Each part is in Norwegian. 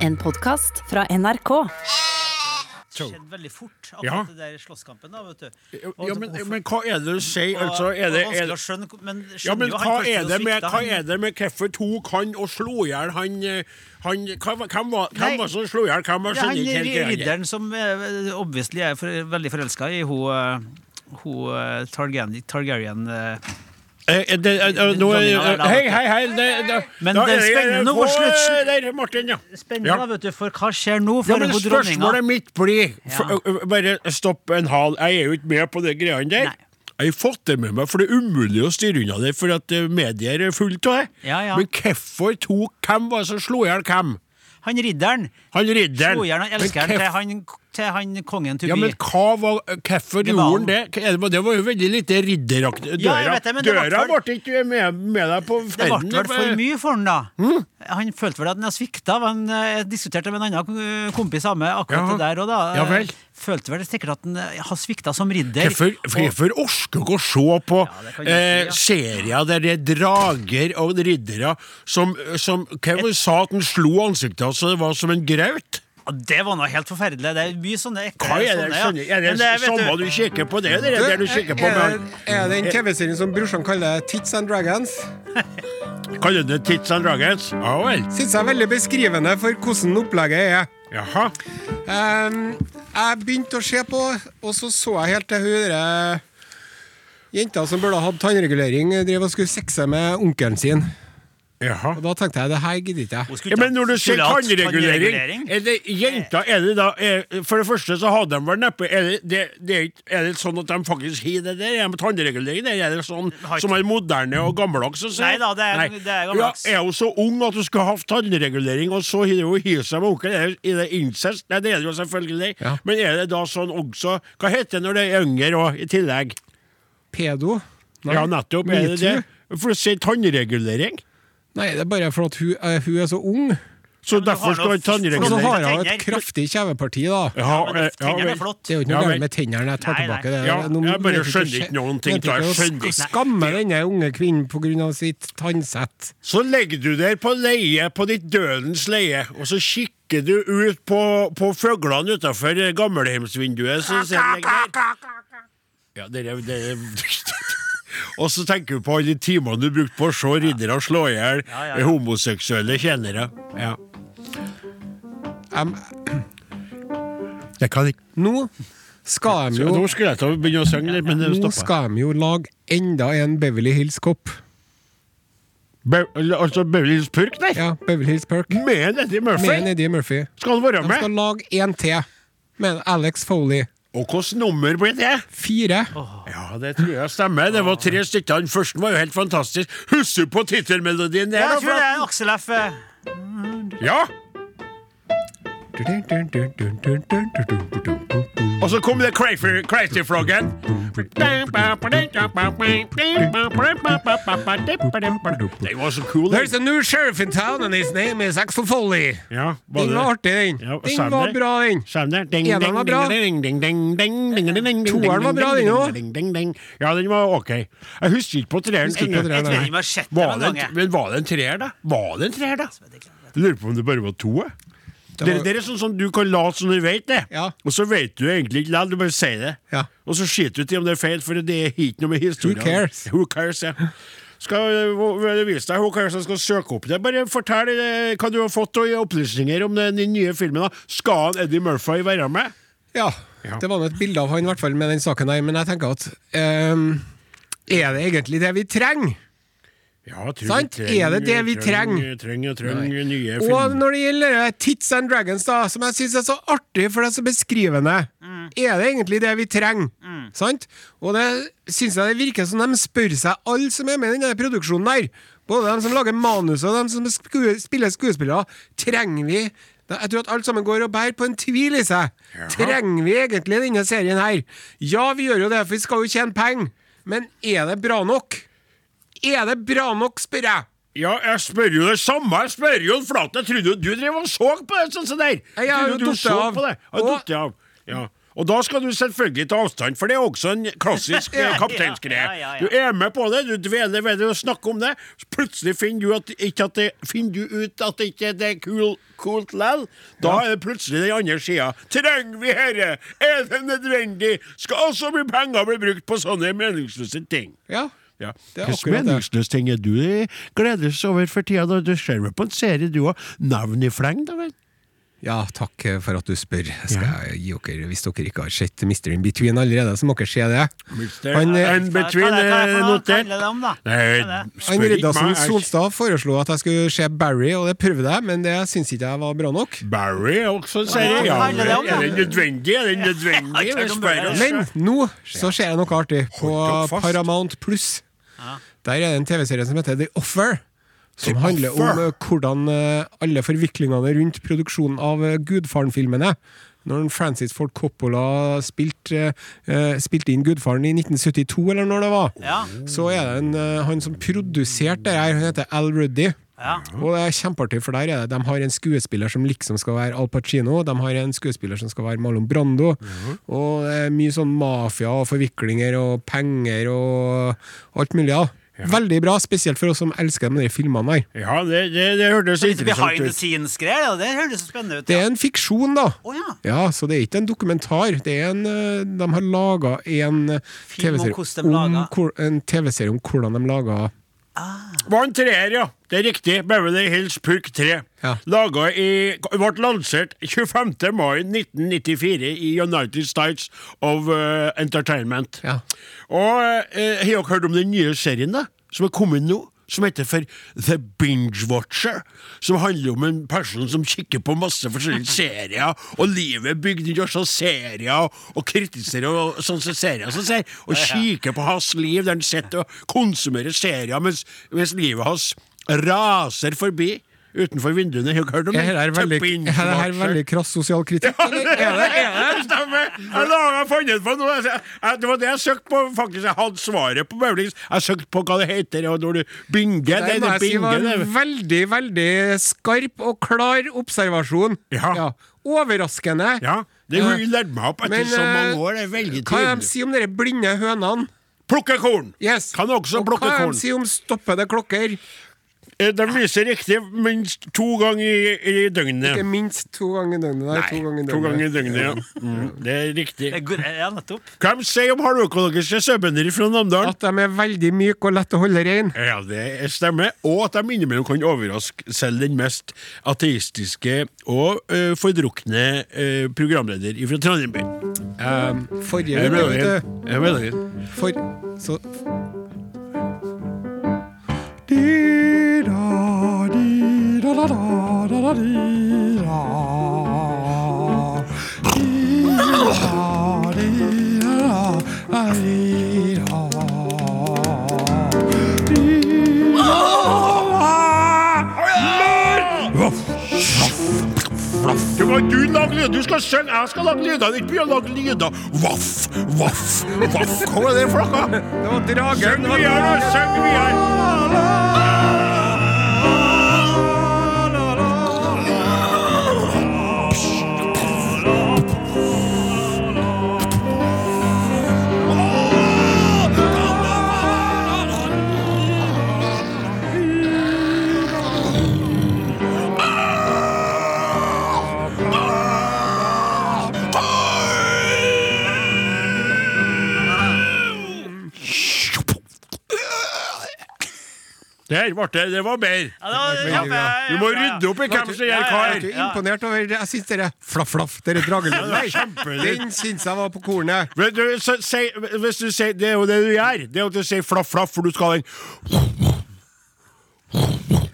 En podkast fra NRK. Det skjedde veldig fort, akkurat Ja. det der slåsskampen. da, vet du. Ja, men, men hva er det du sier? Altså, er det, er vanskelig det skjønne, men ja, men hva er det med, hva han- er det med hvorfor tok han og slo i hjel han, eh, han hva, var- Hvem var Nei. hvem var det som slo i hjel hvem? Jeg er skjønner ikke helt greia. ridderen som eh, obviously er for, veldig forelska i hun, eh, hun eh, Targaryen, Targaryen eh. Hei, hei, hei. Det, det, Men det er spennende nå, få, slutt- Der, Martin, ja. Spennende, Ja. vet du, for hva skjer nå? Ja, men Spørsmålet mitt blir Bare stopp en hal. Jeg er jo ikke med på de greiene der. Nei. Jeg har fått det med meg, for det er umulig å styre unna det, for at medier er fullt av det. Ja, ja. Men hvorfor tok Hvem var det som slo i hjel hvem? Han ridderen Han ridderen. slo i hjel elskeren til han, til han kongen to Ja, be. men hva var, hvorfor gjorde han det? Det? Var jo veldig lite ridderaktig. Døra, Ja, det, døra ble ikke med, med deg på ferden. Det ble vel for mye for han da. Hm? Han følte vel at han hadde svikta. men, eh, Jeg diskuterte med en annen kompis meg akkurat Ja. det der. Og da Ja vel. følte vel sikkert at han eh, har svikta som ridder. Hvorfor, orker dere å se på Ja, eh, serier der det er drager og riddere som, som Hvem sa at han slo ansiktet hans så det var som en graut? Det var noe helt forferdelig. Det er mye sånne ekle Hva er det? sånne, ja. Er det, Men det, samme du- du kikker på det? Det er det du kikker på er, med, er det den TV-serien som brorsan kaller Tits and Dragons? Kaller du det Tits and Dragons? Ja vel. Syns jeg er veldig beskrivende for hvordan opplegget er. Jaha. Um, jeg begynte å se på, og så så jeg helt til hun derre jenta som burde ha hatt tannregulering, drev og skulle sexe med onkelen sin. Jaha. Og da tenkte jeg det her gidder ikke jeg. Ja, men når du sier tannregulering, er det jenter er det da er, For det første så hadde de vel neppe Er det, det, det er, det sånn at de faktisk har det der? Er det tannregulering der? Er det sånn som er moderne og gammeldags? Nei da, det er- Nei. det er gammeldags. Ja, er hun så ung at hun skulle hatt tannregulering, og så har hun hivet seg med onkel? Er det- er det incest? Nei, det er det jo selvfølgelig. Ja. Men er det da sånn også Hva heter det når det er yngre og i tillegg? Pedo? Nei. Ja, nettopp. Er det det? For å si tannregulering? Nei, det er bare for at hun, uh, hun er så ung. Så ja, derfor skal han tannregulere. Og så har hun et kraftig kjeveparti, da. Ja, men eh, ja, er flott. Det er jo ikke noe galt med tennene. Jeg tar Nei, tilbake det. Ja, Nå jeg bare skjønner ikke noen ting. Jeg ikke å skjønner. Skamme denne unge kvinnen pga. sitt tannsett. Så legger du der på leie, på ditt dødens leie, og så kikker du ut på, på fuglene utafor gamlehjemsvinduet, Så ser du der. Ja, det er, det er. Og så tenker du på alle de timene du brukte på å se riddere slå i hjel Ja, ja, ja. homoseksuelle tjenere. Ja. Um, jeg kan ikke nå skal de jo Nå skulle jeg til å begynne å synge litt, men det Nå skal de jo lage enda en Beverly Hills-kopp. Be altså Beverly Hills Purk der? Ja, Beverly Hills Perk. Med Eddie Murphy? Med Eddie Murphy. Skal han være De med? skal lage en til med Alex Foley. Og hvilket nummer blir det? Fire. Ja, det tror jeg stemmer. Det var tre stykker. Den første var jo helt fantastisk. Husker du på tittelmelodien der? Ja, jeg tror det er? Aksel F. Ja! Og så kom det Crazy, crazy Froggen. They was so. There's a new sheriff in town, and his name is Axel Foley. Ja, var den var artig, den. Den var bra, den. Eneren var bra. Toeren var bra, den òg. Ja, den var ok. Jeg husker ikke på treeren. Var, var det en treer, da? Var det en treer, da? Lurer på om det bare var to. Det var- det er sånn som du kan late som du vet det, Ja. og så vet du egentlig ikke likevel. Du bare sier det. Ja. Og så skiter du i om det er feil, for det er ikke noe med historien. Who cares? Who cares, ja. Skal vise deg Who kanskje skal søke opp det. Bare fortell øh, hva du har fått av opplysninger om den, den nye filmen. da. Skal Eddie Murphy være med? Ja, Ja. det var nå et bilde av han i hvert fall med den saken der, men jeg tenker at um, Er det egentlig det vi trenger? Ja, treng, Er det det vi trenger? Trenger, trenger nye Og når det gjelder eh, Tits and Dragons, da, som jeg syns er så artig, for det er så beskrivende, er det egentlig det vi trenger? Sant? Og det syns jeg det virker som de spør seg, alle som er med i denne produksjonen der, både de som lager manus og de som sku spiller skuespillere, trenger vi jeg tror at alt sammen går og bærer på en tvil i seg. Trenger vi egentlig denne serien her? Ja, vi gjør jo det, for vi skal jo tjene penger. Men er det bra nok? Er det bra nok, spør jeg? Ja, jeg spør jo det samme. Jeg spør jo Flaten. Jeg trodde du drev og så på det sånn som der. Jeg har jo du datt av. Og- av. Ja. Og da skal du selvfølgelig ta avstand, for det er også en klassisk ja, kapteinsgreie. Ja, ja. Du er med på det, du dveler ved det og snakker om det. Plutselig finner du, at, at det, finner du ut at det ikke det er cool, kult lell. Da er det plutselig den andre sida. Trenger vi herre? Er det nødvendig? Skal så mye penger bli brukt på sånne meningsløse ting? Ja. Ja. Det er Hvilke meningsløse ting er du gledes over for tida når du ser meg på en serie du har navn i fleng, da vel? Ja, takk for at du spør. Skal jeg gi dere, Hvis dere ikke har sett Mr. In Between allerede, så må dere se det. Han, in Between Hva er hva er det for noe? notert. Da? Er Han Riddarsen Solstad foreslo at jeg skulle se Barry, og det prøvde jeg, men det syns ikke jeg var bra nok. Barry er også en serie. Ja, da? er det nødvendig? Er den nødvendig? Men nå så ser jeg noe artig på. Paramount Pluss. Der er det en TV-serie som heter The Offer. Som The handler Offer? om eh, hvordan eh, alle forviklingene rundt produksjonen av eh, Gudfaren-filmene. Når Francis Ford Coppola spilte spilte inn Gudfaren i 1972, eller når det var, Ja. så er det en, han som produserte det her, han heter Al Ruddy. Ja. Og det er kjempeartig, for der er det De har en skuespiller som liksom skal være Al Pacino, de har en skuespiller som skal være Marlon Brando, og det er mye sånn mafia og forviklinger og penger og alt mulig. da Veldig bra, spesielt for oss som elsker de filmene her. Ja, det, det, det hørtes interessant behind the ut. ja. Det hørtes så spennende ut. Det er en fiksjon, da. Oh, ja. Ja, Så det er ikke en dokumentar. Det er en, eh, de har laga en eh, om TV-serie om, en TV-serie om hvordan de laga Var en treer, ja. Det er riktig. Beverly Hills Purk 3. Ja. Laga i Ble lansert 25. mai 1994 i United States of uh, Entertainment. Ja. Og uh, har dere hørt om den nye serien da som er kommet nå? Som heter for The Binge Watcher. Som handler om en person som kikker på masse forskjellige serier, og livet er bygd rundt sånne serier, og kritiserer og sånne serier som ser, og kikker på hans liv der han sitter og konsumerer serier mens, mens livet hans raser forbi utenfor vinduene. Har hørt om Er det? veldig, er det her veldig krass sosial kritikk, eller? Er det, er det? Det stemmer! Jeg laga funnet på noe. Jeg- jeg- Det var det jeg søkte på. faktisk Jeg hadde svaret på Hills. Jeg søkte på hva det heter, og når du binger Det det, det var en veldig, veldig skarp og klar observasjon. Ja. Overraskende. Ja, det Ja. lært meg opp etter Men, så mange eh, år. Det er veldig Hva er de tydelig. sier om de blinde hønene? Plukke korn! Yes. Kan også og plukke hva korn. de sier om stoppede klokker? Eh, De lyser riktig minst to ganger i, i døgnet. Ikke minst to ganger i døgnet. Nei, to ganger i to ganger i døgnet. døgnet, ja. Mm, det er riktig. Det Ja, nettopp. Hva de sier om halvøkologiske sauebønder fra Namdalen? At de er veldig myke og lette å holde rein. Ja, det stemmer. Og at de innimellom kan overraske selv den mest ateistiske og uh, fordrukne uh, programleder fra Trondheim by. Um, forrige Jeg uke, vet du. For så Det var du lag lyder. Du skal synge, jeg skal lage lyder. Ikke begynn å lage lyder. Vaff, vaff, vaff. Hva var det for noe? Det var dragen! Syng videre, da. Syng videre. Der ble det. Det var bedre. Ja. Du må rydde opp i hvem som gjør hva Jeg er her. ikke imponert over Jeg syns dere flaff-flaff, dere dragelyden den syns jeg var på kornet. Du, så, hvis du sier, Det er jo det du gjør. Det er jo at du sier flaff, flaff, for du skal ha den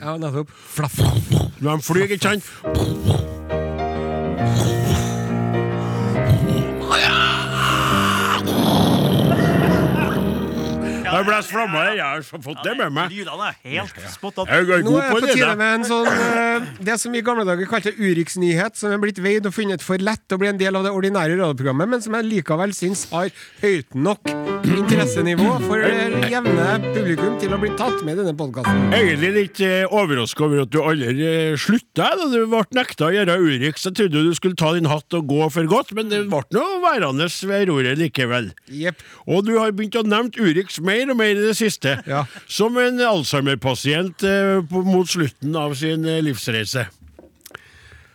Ja, nettopp. Flaff-flaff. de flyr, ikke sant? Ja, har blåst flammer der. Jeg har fått det med meg. Lydene er helt spot on. Jeg Nå er på på tide med en sånn eh, Det som vi i gamle dager kalte Urix-nyhet, som er blitt veid og funnet for lett å bli en del av det ordinære radioprogrammet, men som jeg likevel syns har høyt nok interessenivå for det jevne publikum til å bli tatt med i denne podkasten. Egentlig litt eh, overraska over at du aldri eh, slutta da du ble nekta å gjøre Urix. Jeg trodde du skulle ta din hatt og gå for godt, men det ble nå værende ved roret likevel. Yep. Og du har begynt å nevne Urix mer og mer i det siste. Ja. Som en Alzheimer-pasient eh, mot slutten av sin eh, livsreise.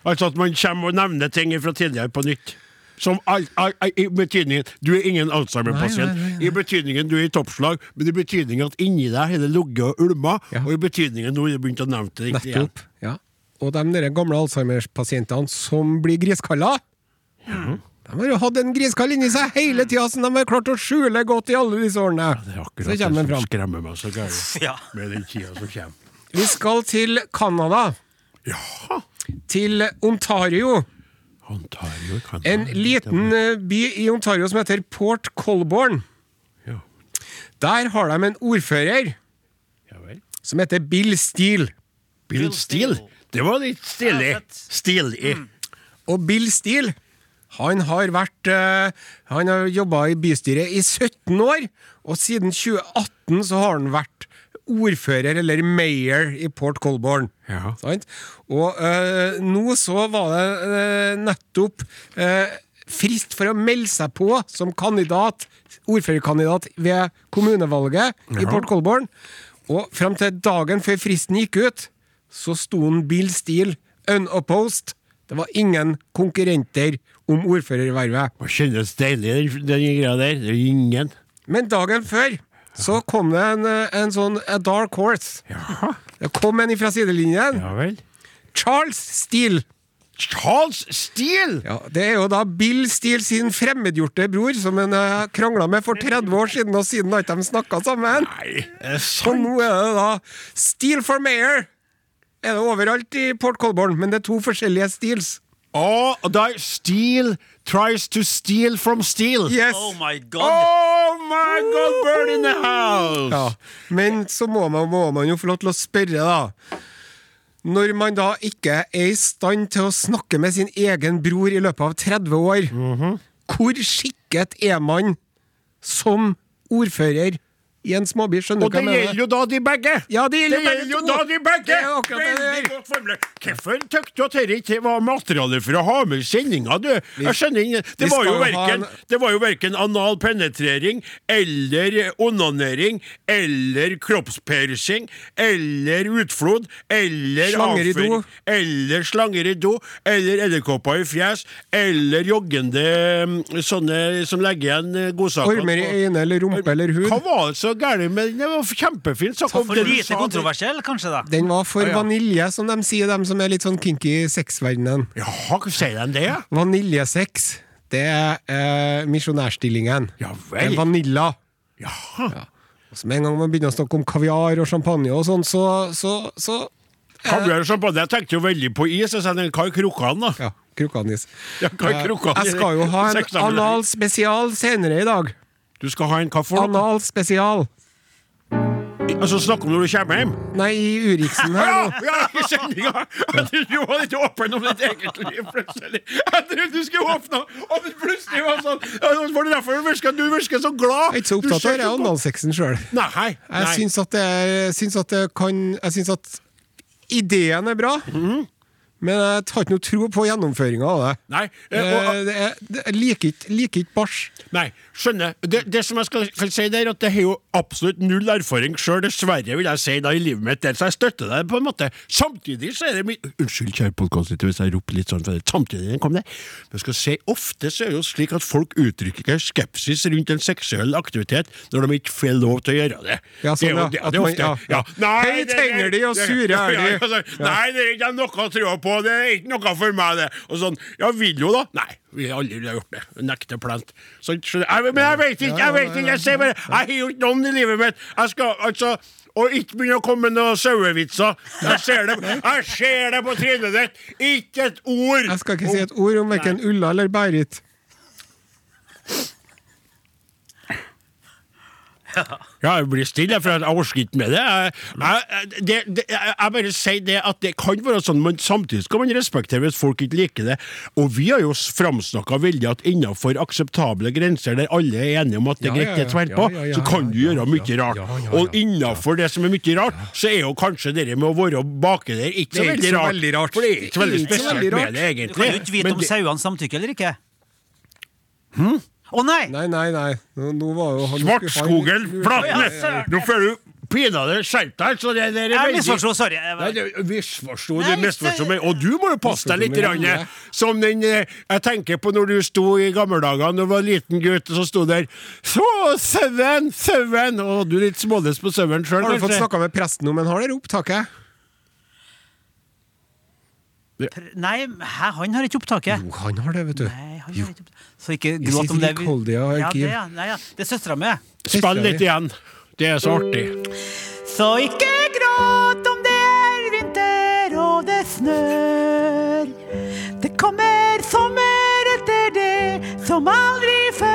Altså at man kommer og nevner ting fra tidligere på nytt. Som al, al, al, I betydningen Du er ingen Alzheimer-pasient. I betydningen du er i toppslag, men i betydningen at inni deg har det ligget og ulma, Ja. og i betydningen nå har du begynt å nevne det riktig igjen. Ja. Og de gamle Alzheimer-pasientene som blir griskalla De har jo hatt en griskall inni seg hele tida, som de har klart å skjule godt i alle disse årene. Det er Så akkurat det som fram. skremmer meg så gærent Ja. med den tida som kommer. Vi skal til Canada. Ja, Til Ontario. Ontario kan En liten eh, by i Ontario som heter Port Colborne. Ja, Der har de en ordfører ja vel. som heter Bill Steele. Bill Bill Steele. Det var litt stilig. Ja, fett. Stilig. Og Bill Steele han har vært uh, Han har jobba i bystyret i 17 år, og siden 2018 så har han vært ordfører, eller mayor, i Port Colborne. Ja. Sant? Og uh, nå så var det uh, nettopp frist for å melde seg på som kandidat, ordførerkandidat ved kommunevalget i Port Colborne. Og frem til dagen før fristen gikk ut, så sto han Bill Steele unopposed. Det var ingen konkurrenter om ordførervervet. Det kjennes deilig, den, den greia der. Det er ingen. Men dagen før så kom det en, eh, en sånn a dark horse. Ja, Det kom en fra sidelinjen. ja vel. Charles Steele. Charles Steele! Ja, Det er jo da Bill Steele sin fremmedgjorte bror, som han uh, krangla med for 30 år siden, og siden har ikke de snakka sammen. Nei, er det Så nå er det da Steele for mayor! Er det overalt i Port Colborne, men det er to forskjellige Steels. Å, die Steel tries to steal from steel. Yes! Oh my god! Oh my god, bird in the house! Ja, Men så må man, må man jo få lov til å spørre, da. Når man da ikke er i stand til å snakke med sin egen bror i løpet av 30 år, hvor skikket er man som ordfører i en småby? Skjønner Og det gjelder jo da de begge! Ja, det gjelder det gjelder jo da de begge! Veldig godt formulert. Hvorfor tykte du at dette ikke var materiale for å ha med i sendinga, du? Jeg skjønner ikke. Det var jo verken, en- det var jo verken anal penetrering eller onanering eller kroppspersing eller utflod eller Slanger i do. avføring eller slanger i do eller edderkopper i fjes eller joggende mm, sånne som legger igjen godsaker Ormer i øyne eller rumpe eller hud? Hva var det så gærent med den? Det var kjempefint Så kom For lite kontroversiell, kanskje, da. Den var for Ja, ja. vanilje, som de sier, de som er litt sånn kinky i sexverdenen. Jaha, sier de det? ja? Vaniljesex, det er eh, misjonærstillingen. Ja vel. vanilla. Jaha. Og så med en gang man begynner å snakke om kaviar og champagne og sånn, så, så, så Kaviar og champagne. Jeg tenkte jo veldig på is. Jeg sa den Kai Krokan, da. Ja, krukkanis. Ja, Eh, Jeg skal jo ha en anal spesial senere i dag. Du skal ha en hva for noe? Anal spesial. Altså Snakk om når du kommer hjem? Nei, i Uriksen her Ja, nå. ja, i sendinga! Jeg trodde du var litt åpen om ditt eget liv, plutselig. Jeg trodde du skulle åpne, og plutselig var sånn ja, det var derfor du virker, du virker så glad. Jeg er ikke så opptatt av analsexen sjøl. Nei, Jeg nei. syns at det, er- syns at det kan Jeg syns at ideen er bra, Mhm. Men jeg har ikke noe tro på gjennomføringa av det. Nei, eh, Eh, jeg liker ikke- bæsj. Nei, skjønner. Det, det som jeg skal, kan si der, at jeg har jo absolutt null erfaring sjøl, dessverre, vil jeg si, da, i livet mitt der, så jeg støtter deg på en måte. Samtidig så er det mye Unnskyld, kjære podkastlytter, hvis jeg roper litt sånn, for samtidig kom det. Men jeg skal si, ofte så er det jo slik at folk uttrykker skepsis rundt en seksuell aktivitet når de ikke får lov til å gjøre det. Ja, sånn, det er jo ja. det, det er ofte. ja, ja. Nei, Hei, det- de, og sure er de. altså, Nei, det er ikke noe å tro på, det er ikke noe for meg, det. Og sånn, ja, vil jo da? Nei, vi har aldri gjort det. Nekter plent. Så, så, jeg, men jeg vet ikke, jeg vet ikke, jeg sier bare, jeg har gjort noen i livet mitt. Jeg skal, altså, og ikke begynne å komme med noen sauevitser. Jeg ser det, jeg ser det på trynet ditt. Ikke et ord. Jeg skal ikke si et ord om verken Ulla eller Berit. Ja, jeg blir stille, for jeg orker ikke med det. Jeg, jeg, det, det. jeg bare sier det at det kan være sånn, men samtidig skal man respektere hvis folk ikke liker det. Og vi har jo framsnakka veldig at innenfor akseptable grenser, der alle er enige om at det er greit det er på, så kan du gjøre mye rart. Og innenfor det som er mye rart, så er jo kanskje det med å være baki der ikke så Det er ikke veldig rart. veldig rart. For det er ikke så veldig Det er ikke så spesielt med det, egentlig. Du kan jo ikke vite om sauene samtykker eller ikke. Å nei! Nei, nei, nei. Nå, nå var jo han Svartskogen, han- Flatne! Nå får du pinadø skjerpe deg! Så det det er Jeg misforsto, sorry. Misforsto Nei, du misforsto meg. Og du må jo passe deg litt. Ja. Som den eh, Jeg tenker på når du sto i gamle dager da du var liten gutt, og så sto der Så, sauen, sauen! Og du er litt småløs på sauen sjøl, Har du fått snakka med presten om han har det opptaket? Nei, hæ, han har ikke opptaket. Jo, han har det, vet du. Nei, han har ikke opptaket. Så ikke gråt om det. rikholdige Ja, det, ja. Nei, ja. det er søstera mi. Spill litt igjen. Det er så artig. Så ikke gråt om det er vinter og det snør. Det kommer sommer etter det som aldri før.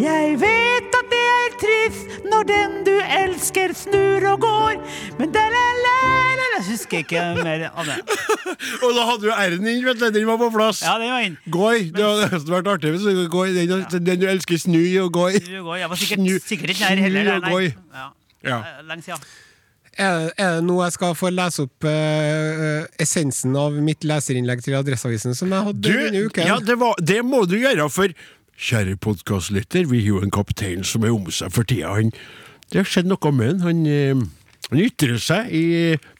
Jeg vet at det er trist når den du elsker snur og går, men det er la Jeg husker ikke mer av det. Og da hadde du R-en inn, vet du. Den var på plass. Ja, den var inn. Goi. Det hadde nesten vært artig hvis du goi. Den, den du elsker, snu og goi. Jeg var sikkert, Snu- sikkert ikke nær heller. snu og goi. Ja. Ja. Eh, Lenge siden. Er, er det nå jeg skal få lese opp eh, essensen av mitt leserinnlegg til Adresseavisen som jeg hadde Du, denne uken? ja, det, var, det må du gjøre, for kjære podkastlytter, vi har jo en kaptein som er om seg for tida. Han, det har skjedd noe med han. Han, eh, han ytrer seg i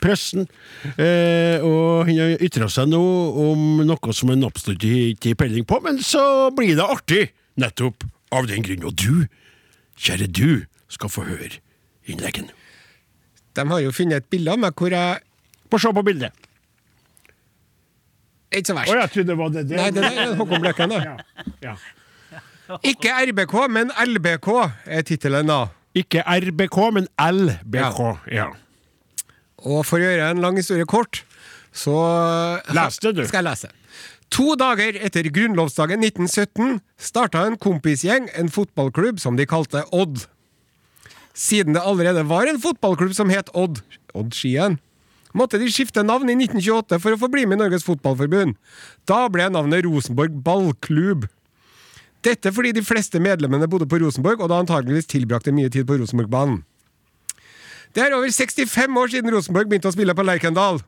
pressen, eh, og han har ytra seg nå om noe som han absolutt ikke har peiling på, men så blir det artig, nettopp av den grunn. Og du, kjære du, skal få høre innleggen. De har jo funnet et bilde av meg hvor jeg Få se på bildet. Ikke så Å, jeg trodde det var det. det. Nei, det er Håkon Bløkken, da. Ja. Ikke RBK, men LBK er tittelen, da. Ikke RBK, men LBK. Ja. Og for å gjøre en lang historie kort, så Leste du. Skal jeg lese. To dager etter grunnlovsdagen 1917 starta en kompisgjeng en fotballklubb som de kalte Odd. Siden det allerede var en fotballklubb som het Odd, Odd Skien, måtte de skifte navn i 1928 for å få bli med i Norges Fotballforbund. Da ble navnet Rosenborg Ballklubb. Dette fordi de fleste medlemmene bodde på Rosenborg, og da antageligvis tilbrakte mye tid på Rosenborgbanen. Det er over 65 år siden Rosenborg begynte å spille på Lerkendal.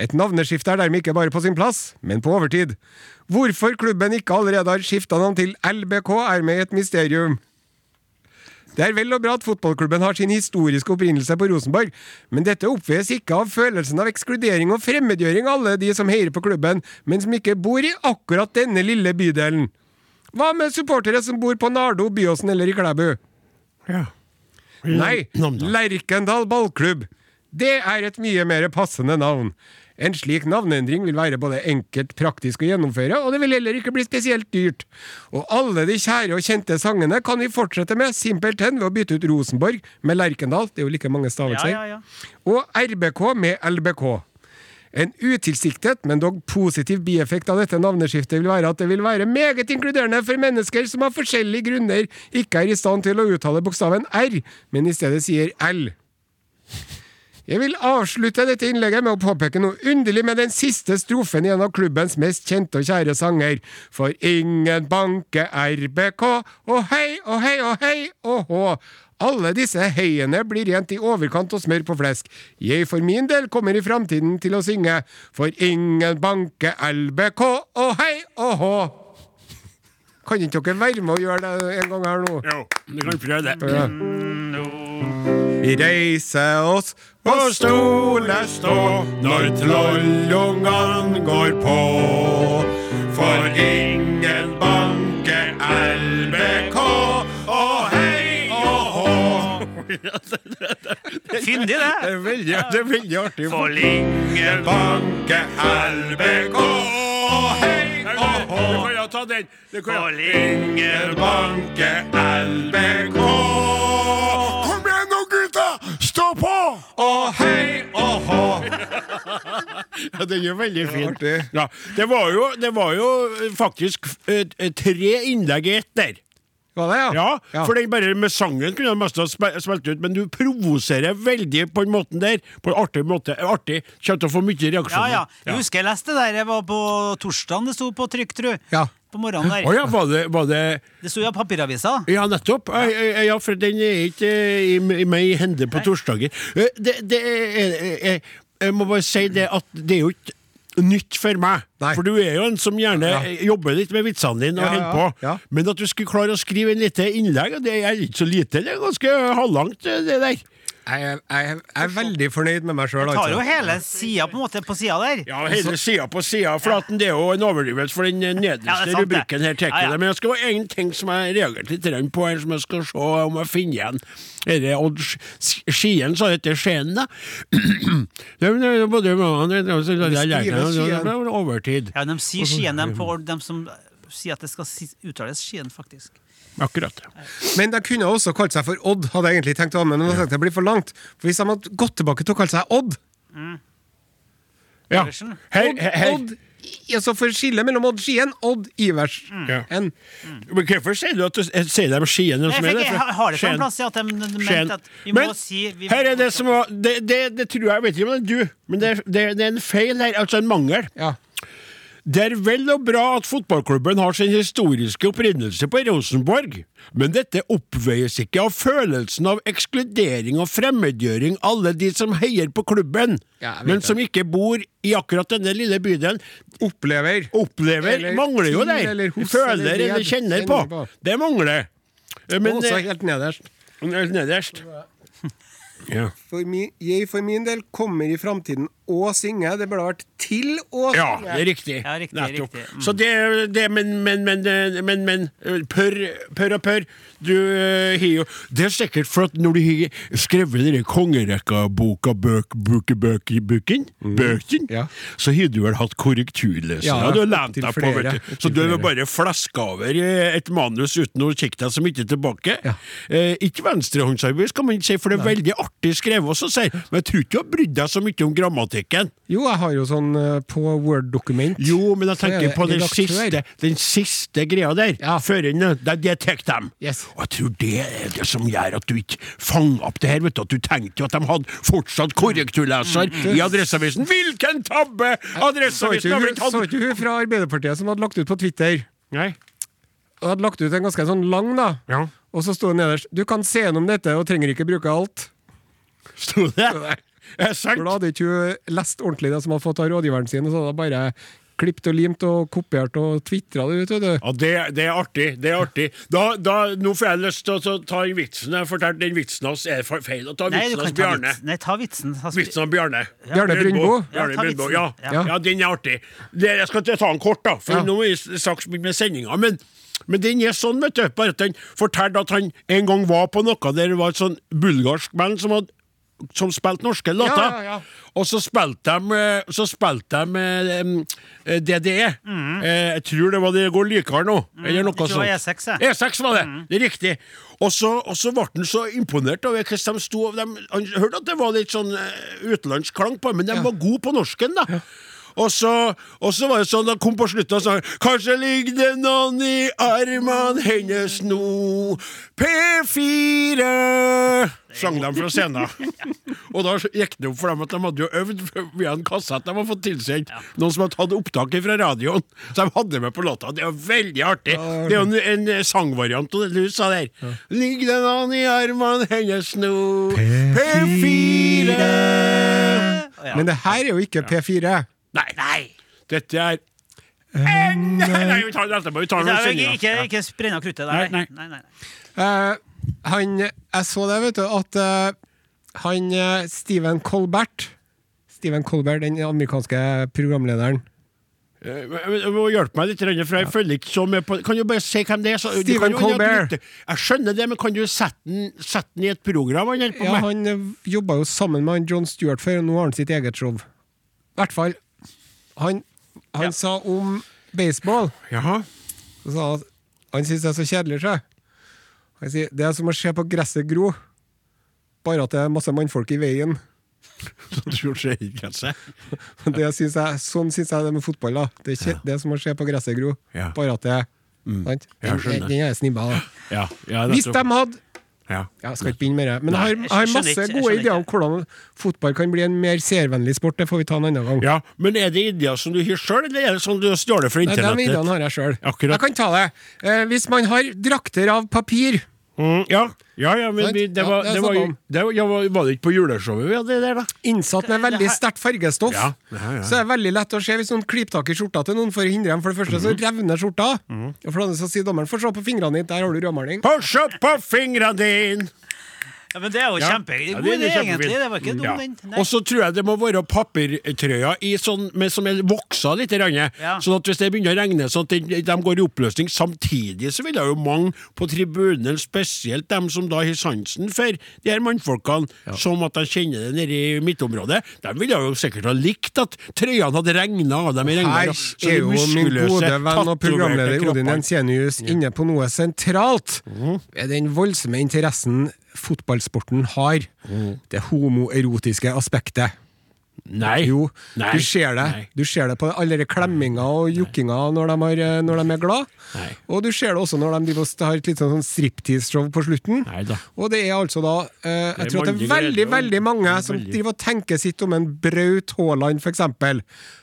Et navneskifte er dermed ikke bare på sin plass, men på overtid. Hvorfor klubben ikke allerede har skifta navn til LBK, er med i et mysterium. Det er vel og bra at fotballklubben har sin historiske opprinnelse på Rosenborg, men dette oppveies ikke av følelsen av ekskludering og fremmedgjøring av alle de som heier på klubben, men som ikke bor i akkurat denne lille bydelen. Hva med supportere som bor på Nardo, Byåsen eller i Klæbu? ja. Nei, Lerkendal ballklubb. Det er et mye mer passende navn. En slik navneendring vil være både enkelt, praktisk å gjennomføre, og det vil heller ikke bli spesielt dyrt. Og alle de kjære og kjente sangene kan vi fortsette med simpelthen ved å bytte ut Rosenborg med Lerkendal, det er jo like mange Ja, ja, ja. og RBK med LBK. En utilsiktet, men dog positiv bieffekt av dette navneskiftet vil være at det vil være meget inkluderende for mennesker som av forskjellige grunner ikke er i stand til å uttale bokstaven R, men i stedet sier L. Jeg vil avslutte dette innlegget med å påpeke noe underlig med den siste strofen i en av klubbens mest kjente og kjære sanger. For ingen banke RBK, og hei og hei og hei og hå. Alle disse heiene blir rent i overkant og smør på flesk. Jeg for min del kommer i framtiden til å synge For ingen banke LBK, og hei og hå. Kan ikke dere være med og gjøre det en gang her nå? Jo, du kan prøve det. Ja. Vi reiser oss på stoler stå når trollungene går på. For ingen banker LBK, Fyndig, det. Det er veldig, det er veldig artig. For ingen banke LBK, hei og Du hå. kan jo ta den. For jo. ingen LBK, Kom igjen nå, gutta! Stå på! og hei og hå. Ja, den er veldig fin. Ja, det, var jo, det var jo faktisk eh, tre innlegg i ett der. Var det, ja? Ja, Ja. for den bare med sangen kunne mest ha spilt ut, men du provoserer veldig på den måten der. På en artig måte. Artig. Kommer til å få mye Ja, reaksjoner. ja. Jeg husker jeg leste det der. Jeg var på torsdagen det sto på trykk, tru. Ja. På morgenen der. Oh, ja, var det, var det Det sto i papiravisa. Ja, nettopp. Ja, ja, Ja, for den er ikke eh, i, i meg i hende på torsdager. Eh, Det, det er, jeg, jeg må bare si det at det er jo ikke nytt for meg. Nei. For du er jo en som gjerne Ja. jobber litt med vitsene dine og Ja, ja, på. ja. Men at du skulle klare å skrive en lite innlegg, det er ikke så lite, det er ganske halvlangt, det der. Jeg, er- jeg, er- jeg er veldig fornøyd med meg sjøl, Tar jo altså. hele sida på måte på sida der. Ja, hele sida på sida, at det er jo en overdrivelse for den nederste ja, sant, rubrikken her. tar Ja, ja. det. Men jeg skal en ting som jeg reagerte litt på her, som jeg skal se om jeg finner igjen. Er det Odd Skien, sa det Skien, da? det er jo både det er jo så- jeg lærte Skien. er overtid. Ja, De sier Skien, de, på, de som sier at det skal uttales Skien, faktisk. Akkurat. Men de kunne også kalt seg for Odd, hadde jeg egentlig tenkt å ha med, men tenkte jeg det blir for langt. For Hvis de hadde gått tilbake til å kalle seg Odd Ja. Hei, hei. Odd, altså For skillet mellom Odd Skien, Odd Iversen. Ja. Mm. Men Hvorfor sier du at du sier de Skien? de Jeg, jeg har det på en plass i at de, mente at vi må Men si vi, her er det som var Det, det, det tror jeg, jeg vet ikke om det er du, men det, det, det er en feil her, altså en mangel. Ja. Det er vel og bra at fotballklubben har sin historiske opprinnelse på Rosenborg, men dette oppveies ikke av følelsen av ekskludering og fremmedgjøring alle de som heier på klubben, Ja, men som ikke bor i akkurat denne lille bydelen. Opplever. Opplever Eller mangler jo der. eller hos, Føler eller eller kjenner Kjenner på. på. Det mangler. Men også eh, helt nederst. Helt nederst. Ja. For min, jeg for min del kommer i framtiden å synge. Det burde vært til å synge. Ja, det er riktig. Ja, riktig, Nettopp. riktig. Mm. Så det, det men, men, men, men, men pør, pørr og pør. Du har jo Det er sikkert for at når du har skrevet denne kongerekka-boka, bøk, buke, bøk, buken, bøken, Mm. Ja. så har du vel hatt korrekturlesere Ja, du har lent deg på, vet du. Så du har bare flaska over et manus uten å kikke deg så mye tilbake. Ja. Eh, ikke venstrehåndsarbeid, skal man si, for det er veldig artig skrevet også, sier men jeg tror ikke du har brydd deg så mye om grammatikken. Jo, jeg har jo sånn eh, på Word-dokument. Jo, men jeg er tenker på den siste, den siste greia der. Ja. Før inn, det, det tar dem. Yes. Og jeg tror det er det som gjør at du ikke fanger opp det her. vet du, At du tenkte jo at de hadde fortsatt korrekturleser i Adresseavisen. Hvilken tabbe! Så Adresseavisen har blitt hatt så ikke hun fra Arbeiderpartiet som hadde lagt ut på Twitter? Nei. Og hadde lagt ut en ganske sånn lang, da. Ja. Og så sto det nederst Du kan se gjennom dette og trenger ikke bruke alt. Sto det? Er For da sant? hadde ikke hun lest ordentlig det som hadde fått av rådgiveren sin, og så hadde hun bare klippet og limt og kopiert og tvitra det ut. vet du. Ja, det, det er artig. det er artig. Da, da, Nå får jeg lyst til å ta den vitsen. Jeg fortalte den vitsen hans. Er det feil å ta vitsen hans ta Bjarne? Nei, ta vitsen. Vitsen av Bjarne. Bjarne. Bjarne Ja, ta Brøndbo, vitsen. ja. Ja. Ja. den er artig. Det, jeg skal ta den kort, da, for Ja. nå må vi straks med sendinga. Men, men den er sånn, vet du. Bare at han fortalte at han en gang var på noe der det var et sånn bulgarsk band som hadde som spilte norske låter. Ja, ja, ja. Og så spilte de, eh, så spilte de eh, DDE. DDE. Eh, Jeg tror det var det går likere nå. Eller noe sånt. E6, ja. E6 var det, det er riktig. Og så, og så ble han så imponert over hvordan de sto Han hørte at det var litt sånn eh, utenlandsk klang på men de var gode på norsken, da. Og så, og så var det sånn, da kom på slutten og sa Kanskje ligger det noen i armene hennes nå. P4! Sang de fra scenen. Og da gikk det opp for dem at de hadde jo øvd via en kassett de hadde fått tilsendt. Noen som hadde tatt opptak fra radioen. Så de hadde med på låta. Det er jo veldig artig. Det er jo en, en sangvariant av det du sa der. Ligger det noen i armene hennes nå? P4! Ja. Men det her er jo ikke P4. Nei, nei! Dette er Nei, nei, vi tar det etterpå. Vi tar jo sendinger. ikke, ikke sprenn av kruttet der. Nei, nei. nei, nei. Uh, han, jeg så det, vet du, at uh, han Steven Stephen Colbert Stephen Colbert, den amerikanske programlederen. Hjelp Du må hjelpe meg litt, for jeg følger ikke så med på Kan du bare si hvem det er? Så, du Stephen Colbert. Jeg skjønner det, men kan du sette den, sette den i et program? Han Ja. Han eh, jobba jo sammen med han John Stewart før, og nå har han sitt eget show. I hvert fall. Han, han sa om baseball Jaha. så sa at han syns det er så kjedelig. Så. Han sier det er som å se på gresset gro, bare at det er masse mannfolk i veien. Det synes jeg, sånn syns jeg det er med fotball. da Det er, kje, det er som å se på gresset gro, Ja. bare at det er Sant? Jeg Den, den er snibba. Ja, ja, Hvis de hadde ja. Jeg skal ikke begynne med det. Men jeg har, jeg har masse gode ideer om hvordan fotball kan bli en mer seervennlig sport. Det får vi ta en annen gang. ja, Men er det ideer som du har sjøl, eller er det sånn du har stjålet fra Nei, De internettet? ideene har jeg sjøl. Jeg kan ta det. Eh, hvis man har drakter av papir Mm, ja, ja, ja, men vi, det var, det det var, det var, ja, var var det ikke på juleshowet vi hadde det der, da? innsatt med veldig sterkt fargestoff, Ja, ja, ja. så er det veldig lett å se hvis noen klyper tak i skjorta til noen for å hindre dem. For det første så Mhm. revner skjorta. Og for det andre så sier dommeren få se på fingrene dine, der har du rødmaling. Få se på fingrene dine! Ja, men det er jo Ja. kjempe... Ja, det idé, egentlig. Det var ikke dum, Ja. den. Og så tror jeg det må være papirtrøyer i sånn, med, som er voksa litt. Ja. Sånn at hvis det begynner å regne, sånn at de, de går i oppløsning samtidig, så vil det jo mange på tribunen, spesielt dem som da har sansen for de her mannfolkene, som at de kjenner det nede i midtområdet, de ville jo sikkert ha likt at trøyene hadde regna av dem i Her så de er jo min muskuløse, gode venn og tatoverte programleder Odin Jensenius inne på noe sentralt. Mm. Den voldsomme interessen fotballsporten har. Mm. Det homoerotiske aspektet. Nei. Jo, Nei. du ser det. Nei. Du ser det på alle de klemminga og jukkinga når de, når de er glad. Nei. Og du ser det også når de har et litt sånn striptease-show på slutten. Neida. Og det er altså da eh, Jeg tror at det er veldig veldig mange som driver og tenker sitt om en Braut Haaland. Jeg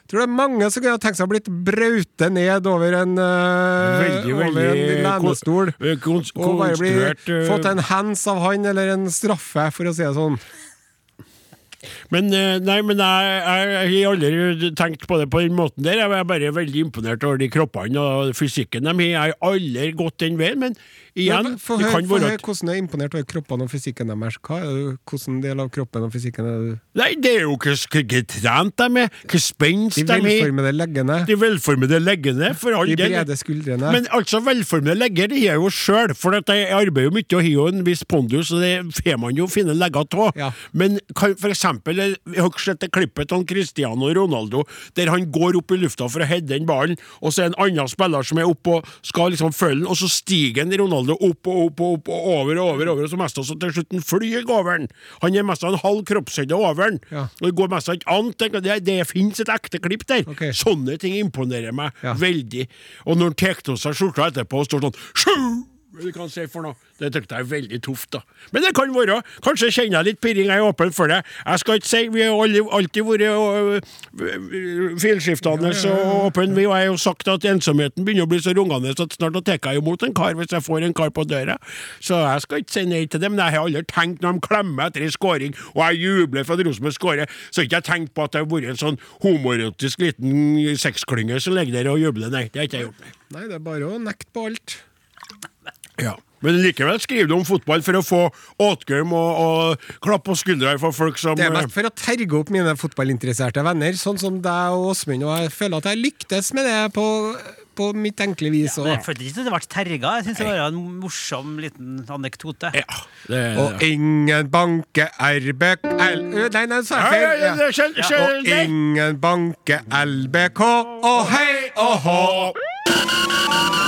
tror det er mange som kunne tenkt seg å blitt brautet ned over en, uh, Veldig, over en lenestol. kon- kon- Og bare bli, eh, fått en hands av han, eller en straffe, for å si det sånn. Men, eh, nei, men jeg, jeg, har aldri tenkt på det på den måten der. Jeg er bare veldig imponert over de kroppene og fysikken de har. Jeg har aldri gått den veien, men igjen, Få høre hvordan er imponert over kroppene og fysikken deres. Hva er hvordan del av kroppen og fysikken er du? Nei, det er jo hvor trent de er, hvor spenst De de er. velformede leggene, De velformede leggene, for all de brede skuldrene. Men altså, velformede legger det har jeg jo sjøl, for at jeg arbeider jo mye og har jo en viss pondus, og det får man jo fine legger av. Ja. Men kan, for eksempel, jeg har ikke sett klippet av Cristiano Ronaldo, der han går opp i lufta for å heade den ballen, og så er det en annen spiller som er oppe og skal liksom følge den, og så stiger en Ronaldo opp og opp og opp og over og over, over og så mister han til slutt han flyr over den. Han er mista en halv kroppshøyde over den, Ja. og det går mest ikke an. Det, det finnes et ekte klipp der. Okay. Sånne ting imponerer meg Ja. veldig. Og når han tar av seg skjorta etterpå og står sånn Sju! Du kan si for noe. Det syntes jeg er veldig tøft, da. Men det kan være. Kanskje kjenner jeg litt pirring, jeg er åpen for det. Jeg skal ikke si Vi har alltid vært øh, øh, filskiftende og åpne. Vi har jo sagt at ensomheten begynner å bli så rungende at snart tar jeg imot en kar hvis jeg får en kar på døra. Så jeg skal ikke si nei til det, men jeg har aldri tenkt når de klemmer etter en skåring, og jeg jubler for at Rosenborg skårer, så har ikke jeg tenkt på at det har vært en sånn homoerotisk liten sexklynge som ligger der og jubler. Nei, det har ikke jeg gjort. Nei. Nei, det er bare å nekte på alt. Ja. Men likevel skriver du om fotball for å få åtgaum og, og klapp på skuldra for folk som Det er mest for å terge opp mine fotballinteresserte venner, sånn som deg og Åsmund. Og jeg føler at jeg lyktes med det på, på mitt enkle vis Ja. Jeg følte ikke at det ble terga. Jeg synes det var en morsom liten anekdote. Ja, det, Og ingen banke RBK L... Nei, nei, ja, jeg feil. Ja. Og ingen banke LBK og hei og hå.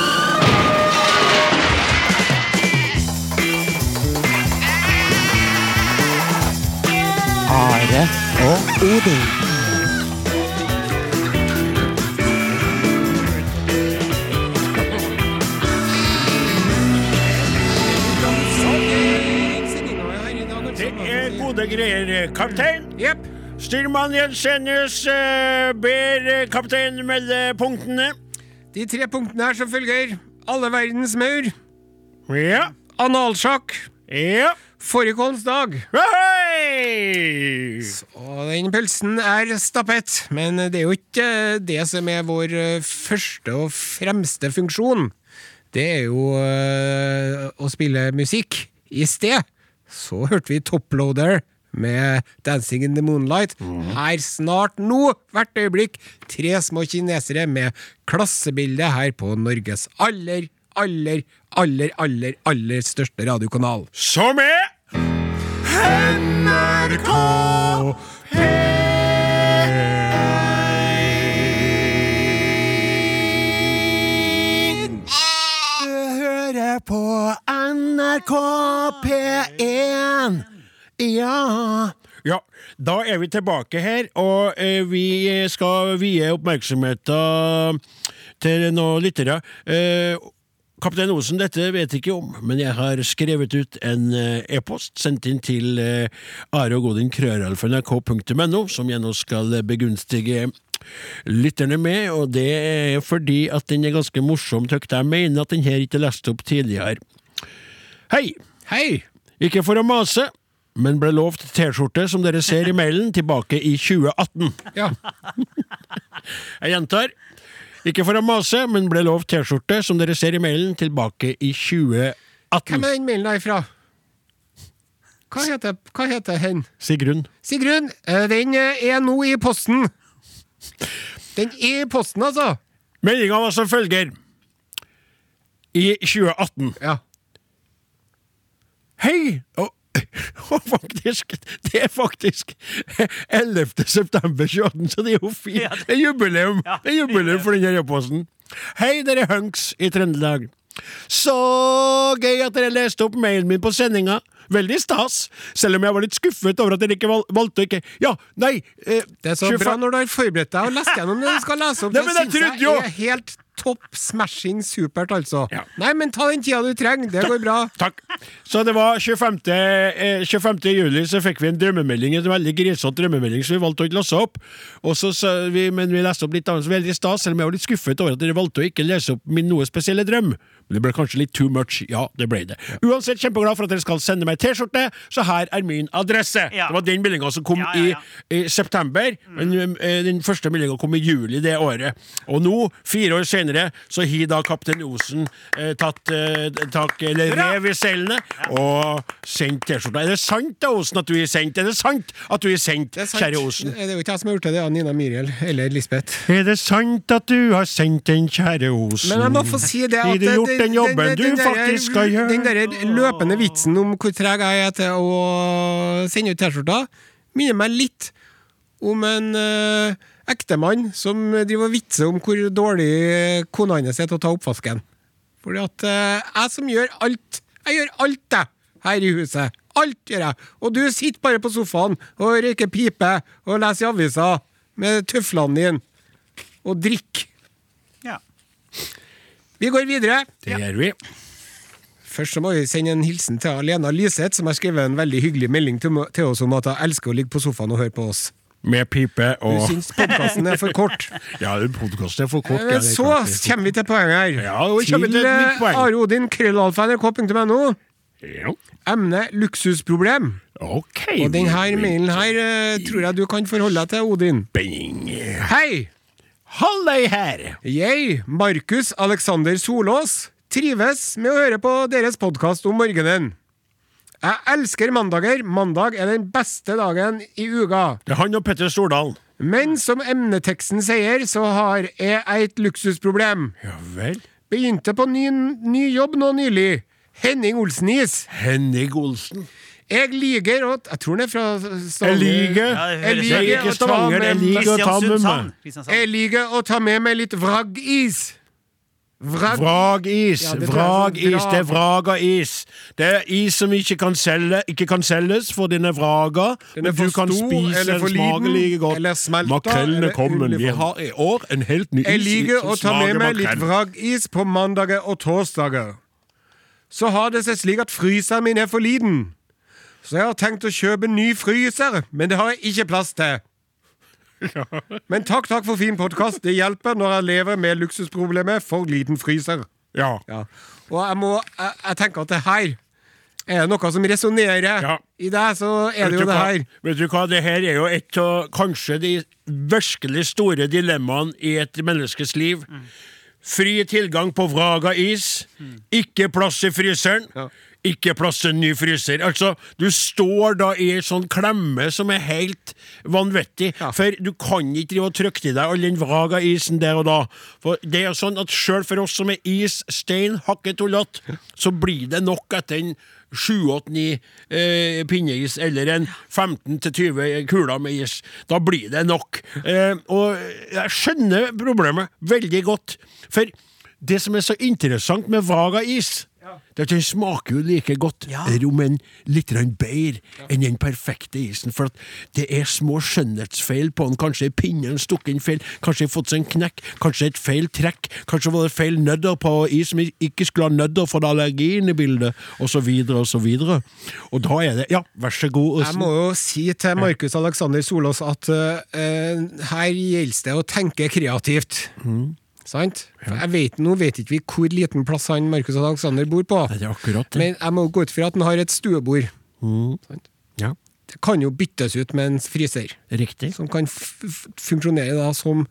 Are og Odin. det er gode greier, kaptein. Yep. Styrmann Jensenius eh, ber kaptein melde punktene. De tre punktene er som følger. Alle verdens maur. Ja. Analsjakk. Ja. Fårikålsdag. Hei! Og den pølsen er stappet, men det er jo ikke det som er vår eh, første og fremste funksjon. Det er jo øh, å spille musikk. I sted så hørte vi Toploader med 'Dancing in the Moonlight'. Her snart nå, hvert øyeblikk, tre små kinesere med klassebilde her på Norges aller, aller, aller, aller, aller største radiokanal. Som er NRK Du hører på NRK P1. Ja. Ja, da er vi tilbake her, og eh, vi skal vie oppmerksomheten til noen lyttere. Eh, Kaptein Osen, dette vet jeg ikke om, men jeg har skrevet ut en eh, e-post, sendt inn til uh, Are og Godin krøralfa.nrk.no, som jeg nå skal begunstige lytterne med, og det er fordi at den er ganske morsom, tøkt jeg mener at den her ikke er lest opp tidligere. Hei! Hei! Ikke for å mase, men ble lovt T-skjorte, som dere ser i mailen, tilbake i 2018. Ja. Jeg gjentar. Ikke for å mase, men ble lovt T-skjorte, som dere ser i mailen, tilbake i 2018. Hvem er den mailen ifra? Hva heter, hva heter hen? Sigrun. Sigrun, eh, den eh, er nå i posten. Den er i posten, altså. Meldinga var som følger. I 2018. Ja. Hei! Og, og faktisk, det er faktisk 11. september 2018, så det er jo fint. Det- Det er jubileum Det er jubileum for denne e-posten. Hei, dere hunks i Trøndelag. Så gøy at dere leste opp mailen min på sendinga. Veldig stas, selv om jeg var litt skuffet over at dere ikke val valgte å ikke Ja, nei eh, Det er så 25 bra når du har forberedt deg og lest gjennom det du skal lese opp. Nei, men jeg synes trodde er helt topp smashing supert, altså. Ja. Nei, men ta den tida du trenger. Det går bra. Takk. Så det var 25. Eh, 25. juli så fikk vi en drømmemelding, en veldig grisete drømmemelding, så vi valgte å ikke lese opp. Og så, sa vi, men vi leste opp litt annet, så veldig stas, selv om jeg var litt skuffet over at dere valgte å ikke lese opp min noe spesielle drøm. Det ble kanskje litt too much. Ja, det ble det. Uansett, kjempeglad for at dere skal sende meg T-skjorte, så her er min adresse. Ja. Det var den meldinga som kom Ja, ja. I, i september, men eh, den første meldinga kom i juli det året. Og nå, fire år senere, så har da kaptein Osen eh, tatt eh, tak, eller rev i seilene og sendt T-skjorta. Er det sant da, Osen, at du har sendt? Er det sant at du har sendt, kjære Osen? Det er jo ikke jeg som har gjort det, det er Nina Miriel eller Lisbeth. Er det sant at du har sendt den, kjære Osen? Men jeg må få si det at det- gjort den jobben den- du den der- faktisk skal gjøre? Den der løpende vitsen om hvor treg jeg er til å sende ut T-skjorter, minner meg litt om en uh, ektemann som driver og vitser om hvor dårlig kona hans er til å ta oppvasken. Fordi at uh, jeg som gjør alt Jeg gjør alt, jeg, her i huset. Alt gjør jeg. Og du sitter bare på sofaen og røyker pipe og leser i avisa med tøflene dine og drikker. Ja. Vi går videre. Det gjør vi. Først så må vi sende en hilsen til Alena Lyseth, som har skrevet en veldig hyggelig melding til, til oss om at hun elsker å ligge på sofaen og høre på oss. Med pipe og Du syns podkasten er for kort. Ja, podkasten er for kort. er så er kommer vi til poenget her. Ja, kommer til poeng. eh, Are Odin, krøllalfa.nrk.no. Ja. Emne luksusproblem. Ok. Og denne mailen her eh, tror jeg du kan forholde deg til, Odin. Bing. Hei! Deg her! Jeg, Markus Alexander Solås, trives med å høre på deres podkast om morgenen. Jeg elsker mandager. Mandag er den beste dagen i uka. Det er han og Petter Stordalen. Men som emneteksten sier, så har jeg et luksusproblem. Ja vel. Begynte på ny, ny jobb nå nylig. Henning Olsen-is. Henning Olsen. Jeg liker å Jeg tror den er fra Stavanger. Jeg liker Ja, Jeg liker Jeg er å ta med jeg liker å ta med meg. Jeg liker å ta med meg litt vraggis. Vrag... Vragis. Ja, er Vragis. sånn Det er vraga-is. Det er is som ikke kan, selge, ikke kan selges, for den er vraga. Den er men du kan stor, spise den smaker like godt. Makrellen er kommet. Vi har i år en helt ny is Jeg liker å ta med meg litt vragis på mandager og torsdager. Så har det seg slik at fryseren min er for liten. Så jeg har tenkt å kjøpe ny fryser, men det har jeg ikke plass til. Men takk, takk for fin podkast. Det hjelper når jeg lever med luksusproblemet for liten fryser. Ja. Ja. Og jeg må jeg, jeg tenker at det her er noe som resonnerer Ja. i deg, så er det jo det hva? her. Vet du hva, det her er jo et av kanskje de virkelig store dilemmaene i et menneskes liv. Fri tilgang på vraga is, ikke plass i fryseren. Ja. Ikke plass til en ny fryser. Altså, Du står da i en sånn klemme som er helt vanvittig. Ja. For du kan ikke drive og trykke til deg all den vraga-isen der og da. For det er sånn at Sjøl for oss som er is, stein, hakket tullete, så blir det nok etter en 7-8-9 eh, pinneis eller en 15-20 kuler med is. Da blir det nok. Eh, og jeg skjønner problemet veldig godt. For det som er så interessant med Vaga is, Den smaker jo like godt, Ja. men litt bedre bedre enn den perfekte isen. For at det er små skjønnhetsfeil på den. Kanskje er pinnen stukket inn feil, kanskje har fått seg en knekk, kanskje et feil trekk, kanskje var det feil nødder på is som ikke skulle ha nødder for det er allergi inne i bildet, og så videre og så videre. Og da er det Ja, vær så god. Jeg må jo si til Markus Alexander Solås at uh, her gjelder det å tenke kreativt. Mm. Sant? For jeg vet, nå vet ikke vi hvor liten plass han Markus Alexander bor på, det er akkurat det. men jeg må gå ut fra at han har et stuebord. Sant? Ja, Det kan jo byttes ut med en fryser, riktig. som kan f f funksjonere da som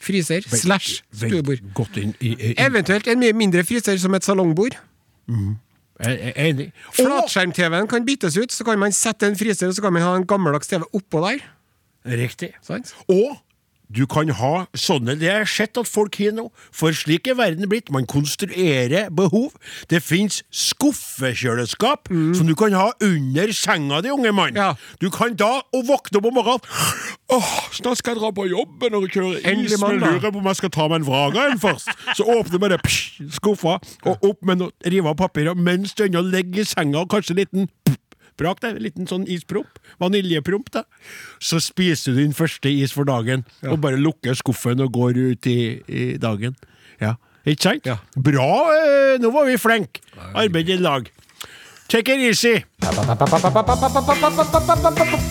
fryser slash Veldig stuebord. Godt inn i, i, i Eventuelt en mye mindre fryser som et salongbord. Jeg er enig. Og Flatskjerm-TV-en kan byttes ut, så kan man sette en fryser, og så kan man ha en gammeldags TV oppå der. Riktig. Sant? Og du kan ha sånne Det har jeg sett at folk har nå, for slik er verden blitt. Man konstruerer behov. Det fins skuffekjøleskap som du kan ha under senga di, unge mann. Ja. Du kan da å våkne opp om morgenen Åh, snart skal jeg dra på jobben og kjøre is, men lurer på om jeg skal ta meg en Vraga en først. Så åpner man det psh, skuffa, og opp med noe, rive av papiret mens du ennå ligger i senga, og kanskje en liten Brak det, en liten sånn ispromp. Vaniljepromp, da. Så spiser du din første is for dagen, og bare lukker skuffen og går ut i, i dagen. Ja, ikke sant? Ja. Bra! eh, nå var vi flinke. Arbeid i lag. Take it easy. Podkast,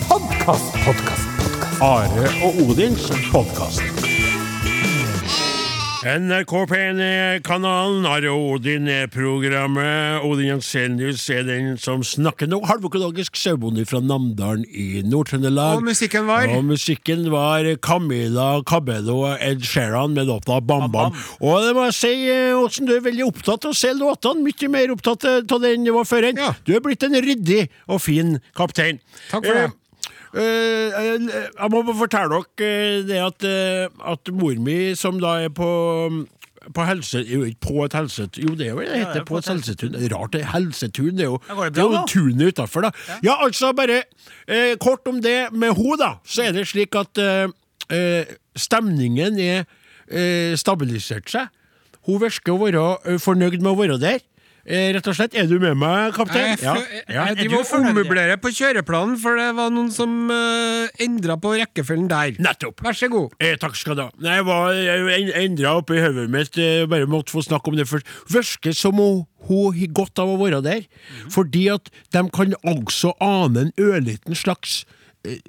podkast, podkast. Are og Odins podkast. NRK P1 er kanalen, Are Odin programmet. Odin Jensenius er den som snakker nå. Halvøkologisk sauebonde fra Namdalen i Nord-Trøndelag. Og musikken var? Og musikken var Camila Cabello og Ed Sheeran med låta Bam Bam. Og det må jeg si, eh, Åsen, du er veldig opptatt av å se låtene. Mye mer opptatt eh, av den du var før. Ja. Du er blitt en ryddig og fin kaptein. Takk for det. Eh, Eh, eh, jeg må fortelle dere eh, det at, eh, at mor mi, som da er på på helse... På et helsetun Jo, det er jo det heter ja, på et helsetun. Rart, det er helsetun. Det er jo, går det jo tunet utafor, da. Ja. altså, bare eh, kort om det med henne, da. Så er det slik at eh, eh, stemningen er eh, stabilisert seg. Hun virker å være eh, fornøyd med å være der. Eh, rett og slett. Er du med meg, kaptein? Jeg, jeg, Ja. jeg er driver og ommøblerer på kjøreplanen, for det var noen som uh, endra på rekkefølgen der. Nettopp. Vær så god. Eh, takk skal du ha. Nei, Jeg var jeg endra oppi hodet mitt, jeg bare måtte få snakke om det først. Virker som hun, hun har godt av å være der, fordi at de kan også ane en ørliten slags eh,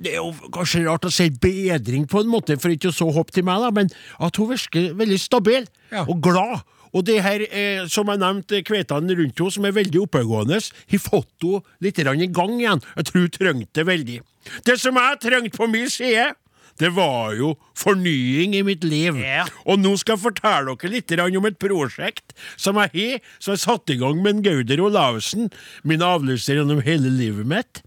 det er jo kanskje rart å si bedring på en måte, for ikke å så hopp til meg, da, men at hun virker veldig stabil Ja. og glad. Og det her, eh, som jeg nevnte, kveitene rundt henne, som er veldig oppegående, har fått henne litt i gang igjen. Jeg tror hun trengte det veldig. Det som jeg trengte på min side, det var jo fornying i mitt liv. Ja. Og nå skal jeg fortelle dere litt om et prosjekt som jeg har, som jeg satte i gang med Gauder Olavsen, min avløser gjennom hele livet mitt.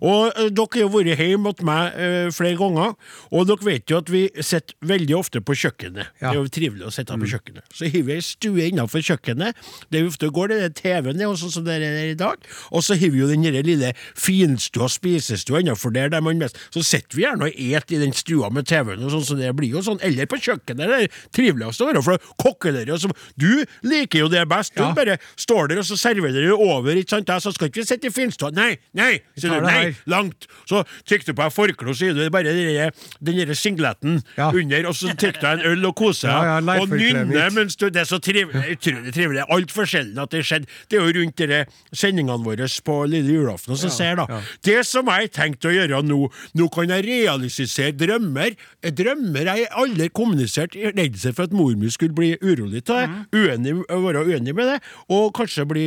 Og uh, dere har jo vært hjemme hos meg uh, flere ganger, og dere vet jo at vi sitter veldig ofte på kjøkkenet. Ja. Det er jo trivelig å sitte på kjøkkenet. Så har vi ei stue innenfor kjøkkenet, det vi ofte går det, er TV-en, er sånn som det er i dag, og så har vi jo den lille finstua, spisestua innenfor der, der man mest Så sitter vi gjerne og et i den stua med TV-en, og sånn, så det blir jo sånn, eller på kjøkkenet, det er triveligst å være, for kokkelærer og så Du liker jo det best, du Ja. bare står der, og så serverer du over, ikke sant, så skal ikke vi sitte i finstua, nei, nei, sier du, nei, langt, så trykker du på et forkle, og så gir du bare den derre singleten Ja. under, og så trykker du en øl og koser Ja, ja, og nynner mens du, det er så trivelig, utrolig trivelig, altfor sjelden at det skjedde, det er jo rundt dere sendingene våre på lille julaften, som ser da, det som jeg tenkte å gjøre nå, nå kan jeg realisere drømmer, drømmer jeg aldri kommunisert, redd seg for at mor mi skulle bli urolig av det, uenig, være uenig med det, og kanskje bli,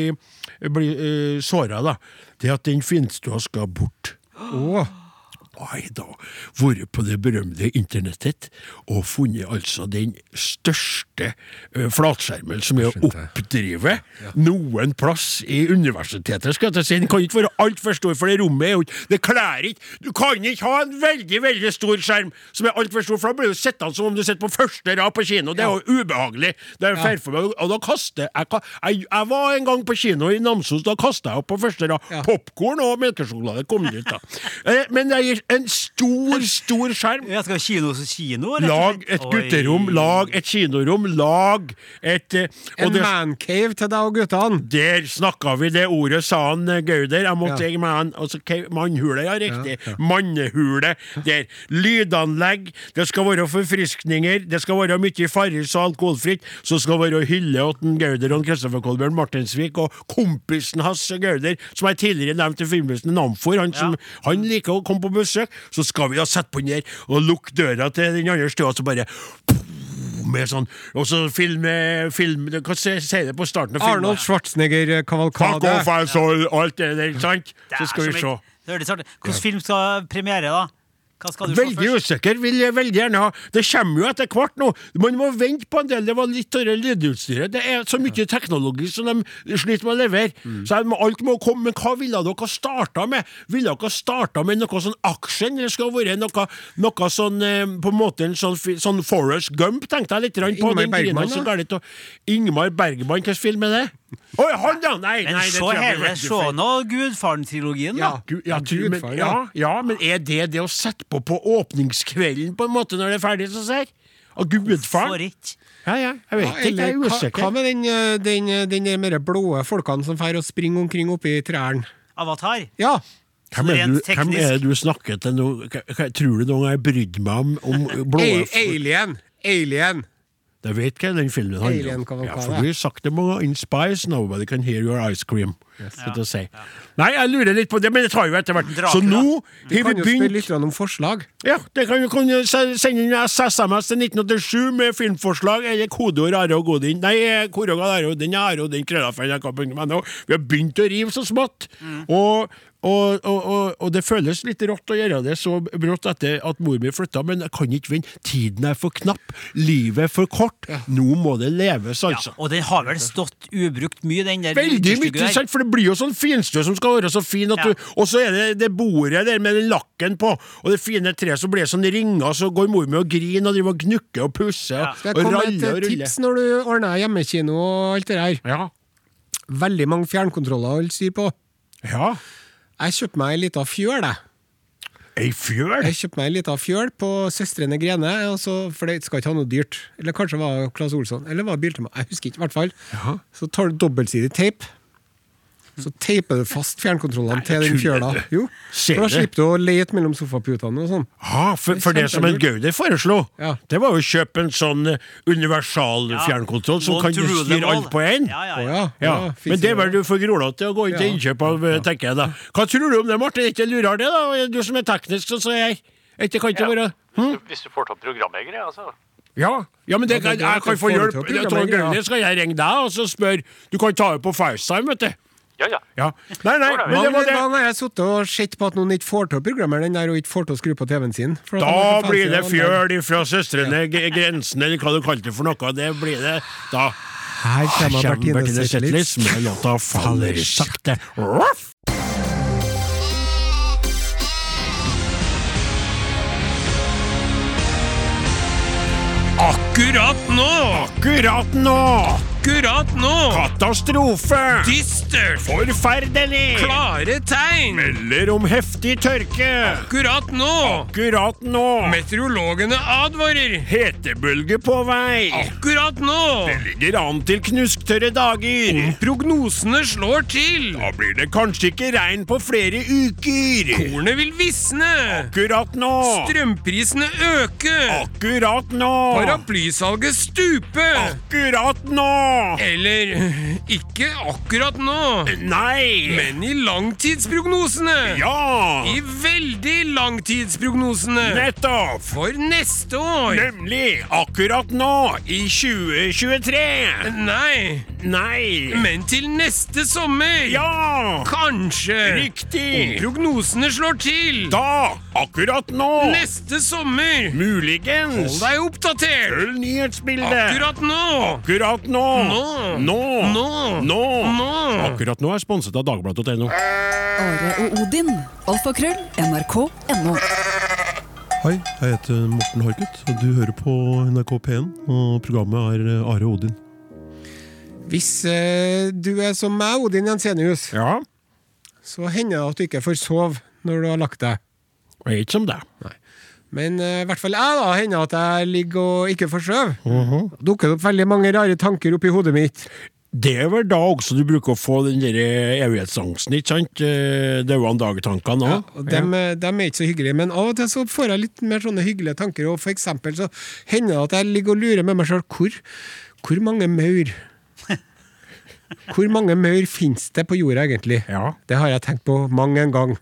bli uh, såret da, det at den finstua skal bort. Nei da, vært på det berømte internettet og funnet altså den største flatskjermen som er å oppdrive noen plass i universitetet. skal jeg si. Den kan ikke være altfor stor, for det rommet er jo ikke Det kler ikke Du kan ikke ha en veldig veldig stor skjerm som er altfor stor, for da blir du sittende som om du sitter på første rad på kino. Det er jo ubehagelig. Det er Ja. meg, og da kaster jeg, jeg Jeg var en gang på kino i Namsos, da kasta jeg opp på første rad. Ja. Popkorn og melkesjokolade kom dit, da. Eh, Men jeg, en stor, stor skjerm. Jeg skal ha kino som kino? Lag et gutterom, Oi. lag et kinorom, lag et eh, og En mancave til deg og guttene. Der snakka vi det ordet, sa han eh, Gauder. Jeg måtte Ja. man, altså, Mannhule, ja, riktig. Mannehule. Der. Lydanlegg. Det skal være forfriskninger. Det skal være mye Farris og alkoholfritt. Så skal det være hylle til Gauder og Kristoffer Kolbjørn Martensvik og kompisen hans Gauder, som jeg tidligere nevnte i filmhusen Namfor. Han, som, han liker å komme på besøk. Så skal vi da sette på den der og lukke døra til den andre stua, så bare med sånn Og så filme, film, Hva sier det på starten av filmen? Arnold Schwarzenegger-kavalkade. off, asshole, alt det der, sant? Det Så skal vi se. Hvilken film skal premiere, da? Hva skal du Veldig usikker, vil jeg veldig gjerne ha. Det kommer jo etter hvert nå. Man må vente på en del. Det var litt av det lydutstyret. Det er så mye teknologi som de sliter med å levere. Så alt må komme. Men hva ville dere ha starta med? Ville dere ha starta med noe sånn action, eller skulle det være noe, noe sånn eh, På en måte en sånn, sånn Forest Gump, tenkte jeg litt på. Ingmar Bergman? Ingmar Bergman, hvilken film er det? Oi, han, ja! Nei, nei, men se hele, veldig se nå Gudfaren-trilogien, da. Ja. Gud, ja, Ja, tu- men, ja, ja. men er det det å sette på på åpningskvelden, på en måte, når det er ferdig, så ser? Og For Gudfaren? ikke. Ja, ja, jeg vet Ja, ikke, jeg er hva, hva med den, eh, den, eh, den der med de blå folkene som drar og springer omkring oppi trærne? Avatar. Ja. Hvem er, du, hvem er det du snakker til nå? Tror du noen gang jeg brydde meg om, om blå Alien! Alien! Jeg vet hva den filmen handler om. Ja, for du har sagt det mange In spice, nobody can hear your ice cream. Yes. jeg si. Nei, jeg lurer litt på det, men det tar jo etter hvert. Så nå har Vi begynt Du kan jo spørre litt om forslag. Ja, det kan jo sende inn SMS til 1987 med filmforslag eller kodeord Are og Godin. Nei, eh, kodeord Are og Godin, Are og Godin, krøllafell.nrk.no. Vi har begynt å rive så smått. Og, og, og, og, og det føles litt rått å gjøre det så brått etter at mor mi flytta, men jeg kan ikke vente. Tiden er for knapp. Livet er for kort. Nå må det leves, altså. Og den har vel stått ubrukt mye, den der Veldig mye, der. sant? for det blir jo sånn finstø som skal være så fin. At Ja. du, og så er det det bordet der med den lakken på, og det fine treet, som blir sånn ringer, så går mor med og griner og driver og gnukker og pusser Ja. Skal og jeg komme med et tips når du ordner hjemmekino og alt det der? Ja. Veldig mange fjernkontroller å holde styr på. ja. Jeg kjøpte meg ei lita fjøl, jeg. Ei fjøl? Jeg kjøpte meg ei lita fjøl på Søstrene Grene, altså, for det skal ikke ha noe dyrt. Eller kanskje det var Claes Olsson, eller var det Biltema, jeg husker ikke. i hvert fall. Ja. Så tar du dobbeltsidig teip. Så teiper du fast fjernkontrollene til den fjøla. Jo, for da slipper du å lete mellom sofaputene og sånn. Ja, for, for det som en Gauder foreslo, Ja. det var jo å kjøpe en sånn eh, universal Ja. fjernkontroll som kan styre alt på én. Ja, ja, ja. ja, Ja, men det jeg er vel du for grålete å gå inn til innkjøp av, eh, tenker jeg da. Hva tror du om det, Martin? Er ikke lurer det, da? Du som er teknisk, sånn som jeg. Ikke kan ikke Ja. være hm? Hvis du får til programmegere, altså. Ja, ja, men det det- det jeg kan få hjelp. Jeg programmere, ja. Skal jeg ringe deg og så spørre. Du kan ta det på FaceTime, vet du. Ja, ja. Ja. Nei, nei, men det var det. Da har jeg sittet og sett på at noen ikke får til å programmere den der, og ikke får til å skru på TV-en sin. for at Da blir det fjøl ifra søstrene ja. Grensen, eller hva du kalte det for noe. Det blir det da. Her kommer Kjem Bertine Bertine Zetlitz. Zetlitz med låta 'Faller sakte'. Ruff! Akkurat nå! Akkurat nå! Akkurat nå! Katastrofe! Dystert! Forferdelig! Klare tegn! Melder om heftig tørke! Akkurat nå! Akkurat nå! Meteorologene advarer! Hetebølge på vei! Akkurat nå! Det ligger an til knusktørre dager! Prognosene slår til! Da blir det kanskje ikke regn på flere uker! Kornet vil visne! Akkurat nå! Strømprisene øke! Akkurat nå! Paraplysalget stupe! Akkurat nå! Eller ikke akkurat nå, Nei! men i langtidsprognosene! Ja! I veldig langtidsprognosene! Nettopp! For neste år! Nemlig akkurat nå, i 2023! Nei, Nei! men til neste sommer! Ja! Kanskje! Om prognosene slår til! Da! Akkurat nå! Neste sommer! Muligens! Hold deg oppdatert! Følg nyhetsbildet! Akkurat nå! Akkurat nå! Nå! Nå! Nå! Nå! Nå! Akkurat nå er sponset av Dagbladet.no. Are og Odin. Alfakrøll. NRK.no. Hei, jeg heter Morten Harket, og du hører på NRK P1, og programmet er Are og Odin. Hvis eh, du er som meg, Odin Jensenius, Ja? så hender det at du ikke får sove når du har lagt deg. Jeg er ikke som deg. Men eh, i hvert fall jeg da, hender at jeg ligger og ikke får sove. Dukker det opp veldig mange rare tanker oppi hodet mitt. Det er vel da også du bruker å få den der evighetsangsten, ikke sant? Det er dag-tankene Ja, òg. og dem, eh, dem er ikke så hyggelige, men av og til så får jeg litt mer sånne hyggelige tanker. Og for eksempel så hender det at jeg ligger og lurer med meg sjøl hvor, hvor mange maur Hvor mange maur finnes det på jorda, egentlig? Ja. Det har jeg tenkt på mange en gang.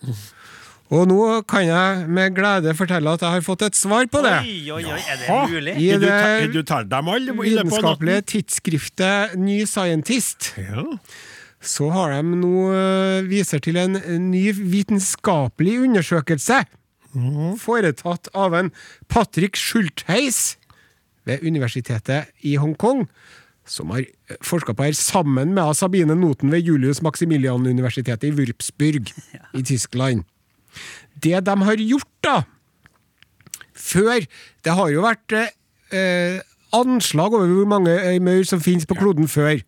Og nå kan jeg med glede fortelle at jeg har fått et svar på det. Oi, oi, oi, er det mulig? I det du, du vitenskapelige tidsskriftet Ny Scientist Ja. så har de nå øh, viser til en ny vitenskapelig undersøkelse foretatt av en Patrick Schultheis ved universitetet i Hongkong, som har forska på her sammen med Sabine Noten ved Julius Maximilian-universitetet i Würzburg i Tyskland. Det de har gjort, da Før Det har jo vært eh, eh, anslag over hvor mange maur som finnes på kloden før.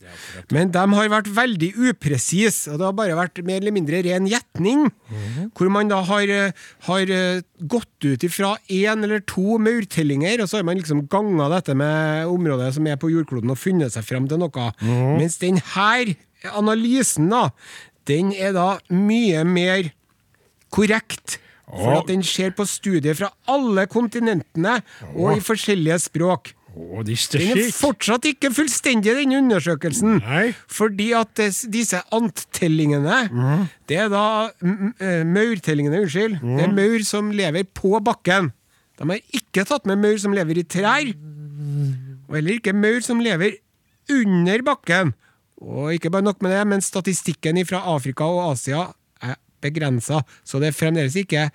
Men de har vært veldig upresise, og det har bare vært mer eller mindre ren gjetning. Hvor man da har, eh, har eh, gått ut ifra én eller to maurtellinger, og så har man liksom ganga dette med området som er på jordkloden, og funnet seg fram til noe. Mens den her analysen, da, den er da mye mer korrekt. For at den ser på studier fra alle kontinentene og i forskjellige språk. Å, de Den er fortsatt ikke fullstendig, den undersøkelsen. Nei. Fordi at des, disse anttellingene Det er da mm, eh, maurtellingene, unnskyld. Det er maur som lever på bakken. De har ikke tatt med maur som lever i trær. Og heller ikke maur som lever under bakken. Og ikke bare nok med det, men statistikken fra Afrika og Asia begrensa, så det er fremdeles ikke eh,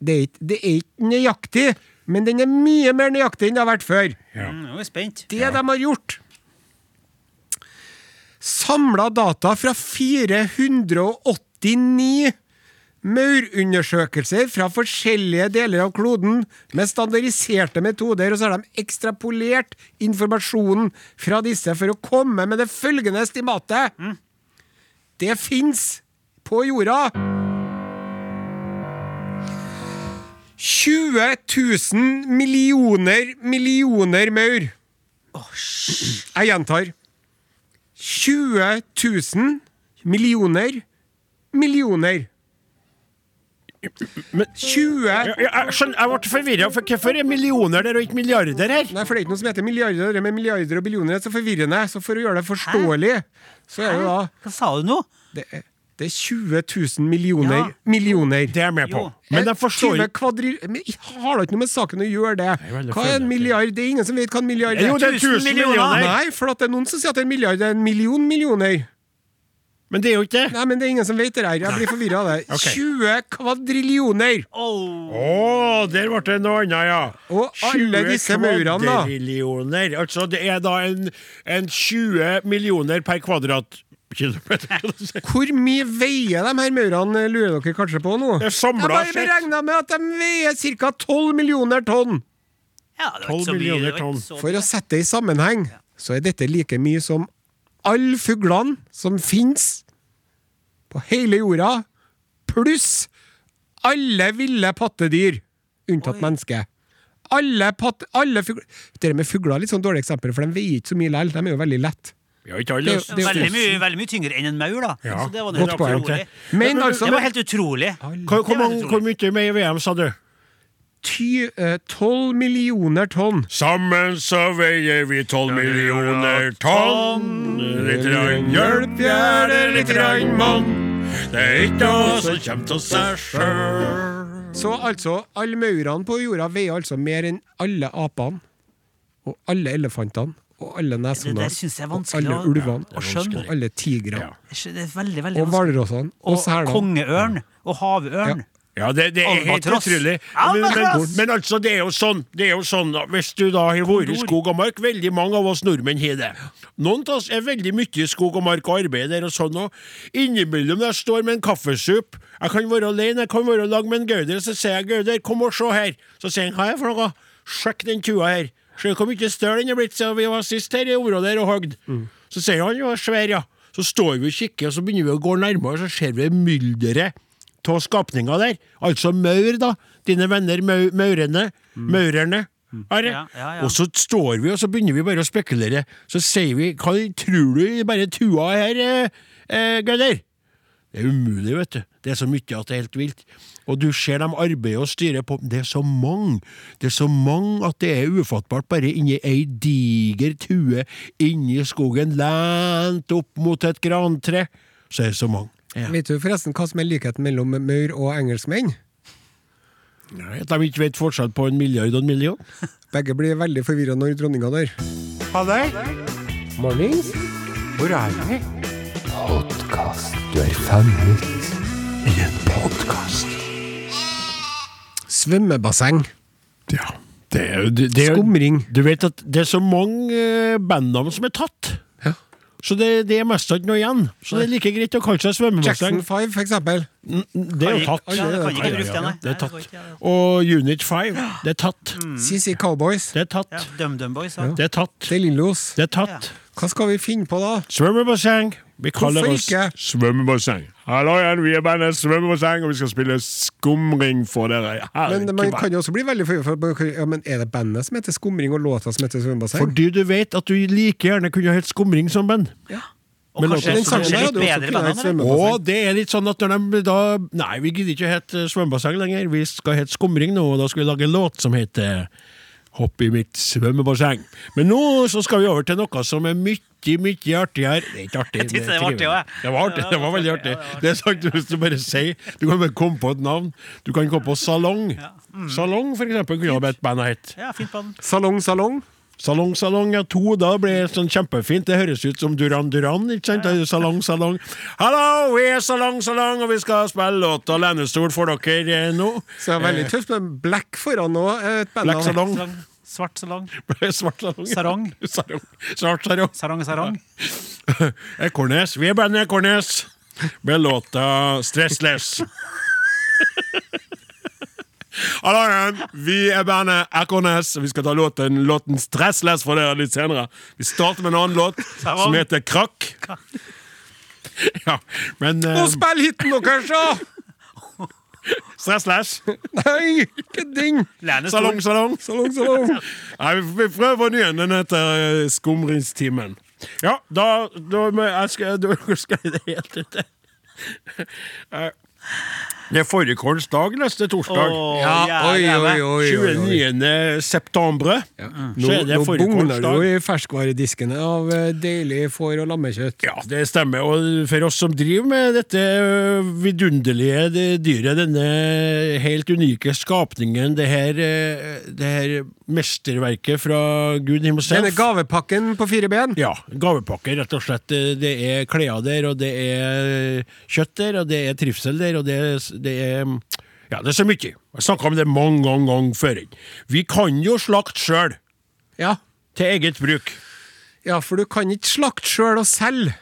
det er ikke, det er ikke nøyaktig, men den er mye mer nøyaktig enn det har vært før. Ja. nå er spent. Det de har gjort Samla data fra 489 maurundersøkelser fra forskjellige deler av kloden med standardiserte metoder, og så har de ekstrapolert informasjonen fra disse for å komme med det følgende estimatet. Det fins på jorda 20 000 millioner millioner maur. Jeg gjentar. 20 000 millioner millioner. Men- 20 Jeg, jeg, skjønner, jeg ble forvirra, for hvorfor er millioner der og ikke milliarder her? Nei, for det er ikke noe som heter milliarder, med milliarder og billioner er så forvirrende. Så for å gjøre det forståelig, så er det da Hva sa du nå? Det er, det er 20 000 millioner Ja. millioner. Det er jeg med på. Jo. Men jeg forstår 20 ikke kvadri... Men jeg har da ikke noe med saken å gjøre det. Hva er en milliard? Det er ingen som vet hva en milliard er. Jo, det er 1000 millioner! Nei, for at det er noen som sier at en milliard er en million millioner. Men det er jo ikke det. Nei, men det er ingen som vet det her. Jeg blir forvirra av det. Okay. 20 kvadrillioner! Oh. oh, der ble det noe annet, ja. Og alle 20 disse maurene, da. Altså, det er da en, en 20 millioner per kvadratkilometer. Hvor mye veier de her maurene, lurer dere kanskje på nå? Det er Jeg bare beregna med at de veier ca. 12 millioner tonn. Ja, det var 12 ikke så mye. millioner det var ikke For å sette det i sammenheng, så er dette like mye som alle fuglene som fins på hele jorda, pluss alle ville pattedyr, unntatt mennesket. Alle, patt, alle fugler Det med fugler er litt sånn dårlig eksempel, for de veier ikke så mye likevel. De er jo veldig lett. Ja, ikke alle. Det- det- Veldig mye, veldig mye tyngre enn en maur, da. Ja. Så det var Godt helt poeng. utrolig. Men altså Det var helt utrolig. Hvor, hvor, mange, hvor mye med i VM, sa du? ty, eh, 12 millioner tonn. Sammen så veier vi tolv millioner tonn. Litt rann hjelp, gjør det litt rann mann. Det er ikke noe som kommer til seg sjøl. Så altså, alle maurene på jorda veier altså mer enn alle apene, og alle elefantene, og alle Det neshornene, syns jeg er og vanskelig alle å, ulvene, skjønne. og alle tigrene, og hvalrossene, og Og kongeørn og havørn. Ja, det, det er helt utrolig. Men, men, men altså, det er jo sånn, det er jo sånn da, Hvis du da har vært i skog og mark Veldig mange av oss nordmenn har det. Noen av oss er veldig mye i skog og mark og arbeider og sånn. Og innimellom når jeg står med en kaffesup Jeg kan være alene, jeg kan være lag med en Gauder, så sier jeg 'Gauder, kom og se her'. Så sier han 'Hva er det for noe?' 'Sjekk den kua her'. Se hvor mye støl den er blitt siden vi var sist her i området her og hogd. Så sier han 'Jo, svær', ja. Så står vi og kikker, og så begynner vi å gå nærmere, og så ser vi mylderet av skapninger der. Altså maur, da. Dine venner mau, maurene. Maurerne. Mm. Ja, ja, ja. Og så står vi og så begynner vi bare å spekulere. Så sier vi Hva tror du bare tua her, eh, eh, Gauder? Det er umulig, vet du. Det er så mye at det er helt vilt. Og du ser dem arbeider og styrer på Det er så mange. Det er så mange at det er ufattbart. Bare inni ei diger tue inni skogen, lent opp mot et grantre, så er det så mange. Ja. Vet du forresten hva som er likheten mellom maur og engelskmenn? Nei, At de ikke vet forskjell på en milliard og en million? Begge blir veldig forvirra når dronninga dør. Mornings. Hvor er vi? Podkast. Du er fanget i en podkast. Svømmebasseng. Ja. Det er det, det er, Skumring. Du vet at det er så mange eh, bandnavn som er tatt. Ja. Så det, det er mest ikke noe igjen. Så det er like greit å kalle seg svømmebasseng. Jackson 5, for eksempel. N Det er jo tatt. Ja, det kan ikke Ja, ja, bruke det. Det er tatt. Og Unit 5, det er tatt. CC Cowboys. Det er tatt. DumDum Boys. Det er tatt. De Lillos. Det er tatt. Hva skal vi finne på da? Svømmebasseng. Vi kaller Hvorfor oss ikke? Svømmebasseng. Hallo igjen, vi er bandet Svømmebasseng, og vi skal spille skumring for dere. Men man kan jo også bli veldig forvirret. for- Ja, men er det bandet som heter Skumring, og låta som heter Svømmebasseng? Fordi du vet at du like gjerne kunne hett skumring som band. Ja. Og Men kanskje, den kanskje litt også bedre band. Og det er litt sånn at når de da Nei, vi gidder ikke hete svømmebasseng lenger. Vi skal hete skumring nå, og da skal vi lage en låt som heter Hopp i mitt svømmebasseng. Men nå så skal vi over til noe som er mye, mye artigere. Det er ikke artig. Jeg det var trivelig. artig også. Det var artig, det var veldig artig. det. Det er sagt hvis du bare sier Du kan bare komme på et navn. Du kan komme på Salong. Mm. Salong, for eksempel, kunne ha et band hett. Ja, fint band. Salong, salong. Salong, salong, ja, to, da blir det sånn kjempefint. Det høres ut som Duran Duran, ikke sant? Salong, salong. Hallo, vi er Salong, salong, og vi skal spille låt og lenestol for dere eh, nå. Så det er veldig tøft med Black foran nå. Et Black salong. Salong. Svart salong. Svart salong. Sarong. Sarong. Svart sarong. Sarong, sarong. Ekornes. Vi er bandet Ekornes. Med låta Stressless. Hallo igjen, vi er bandet Ekornes. Vi skal ta låten, låten Stressless for dere litt senere. Vi starter med en annen låt som heter Krakk. Ja, men eh, Og spill hiten deres, da! Stressless. Nei, ikke ding! Salong, salong. Salong, salong. Nei, vi prøver en ny en. Den heter eh, Skumringstimen. Ja, da, da jeg skal, da skal jeg det helt ut. Eh, Det er fårikålens dag neste torsdag. Oh, Ja, oi, oi, oi. oi, oi. 29. september. Nå, Så er det nå bugner det jo i ferskvarediskene av eh, deilig får- og lammekjøtt. Ja, det stemmer. Og for oss som driver med dette vidunderlige det- dyret, denne helt unike skapningen, det her, det her mesterverket fra Gud himself Denne gavepakken på fire ben. Ja, gavepakke, rett og slett. Det er klær der, og det er kjøtt der, og det er trivsel der, og det er, det er Ja, det er så mye. Jeg snakka om det mange ganger gang før. Vi kan jo slakte sjøl, Ja. til eget bruk. ja, for du kan ikke slakte sjøl og selge.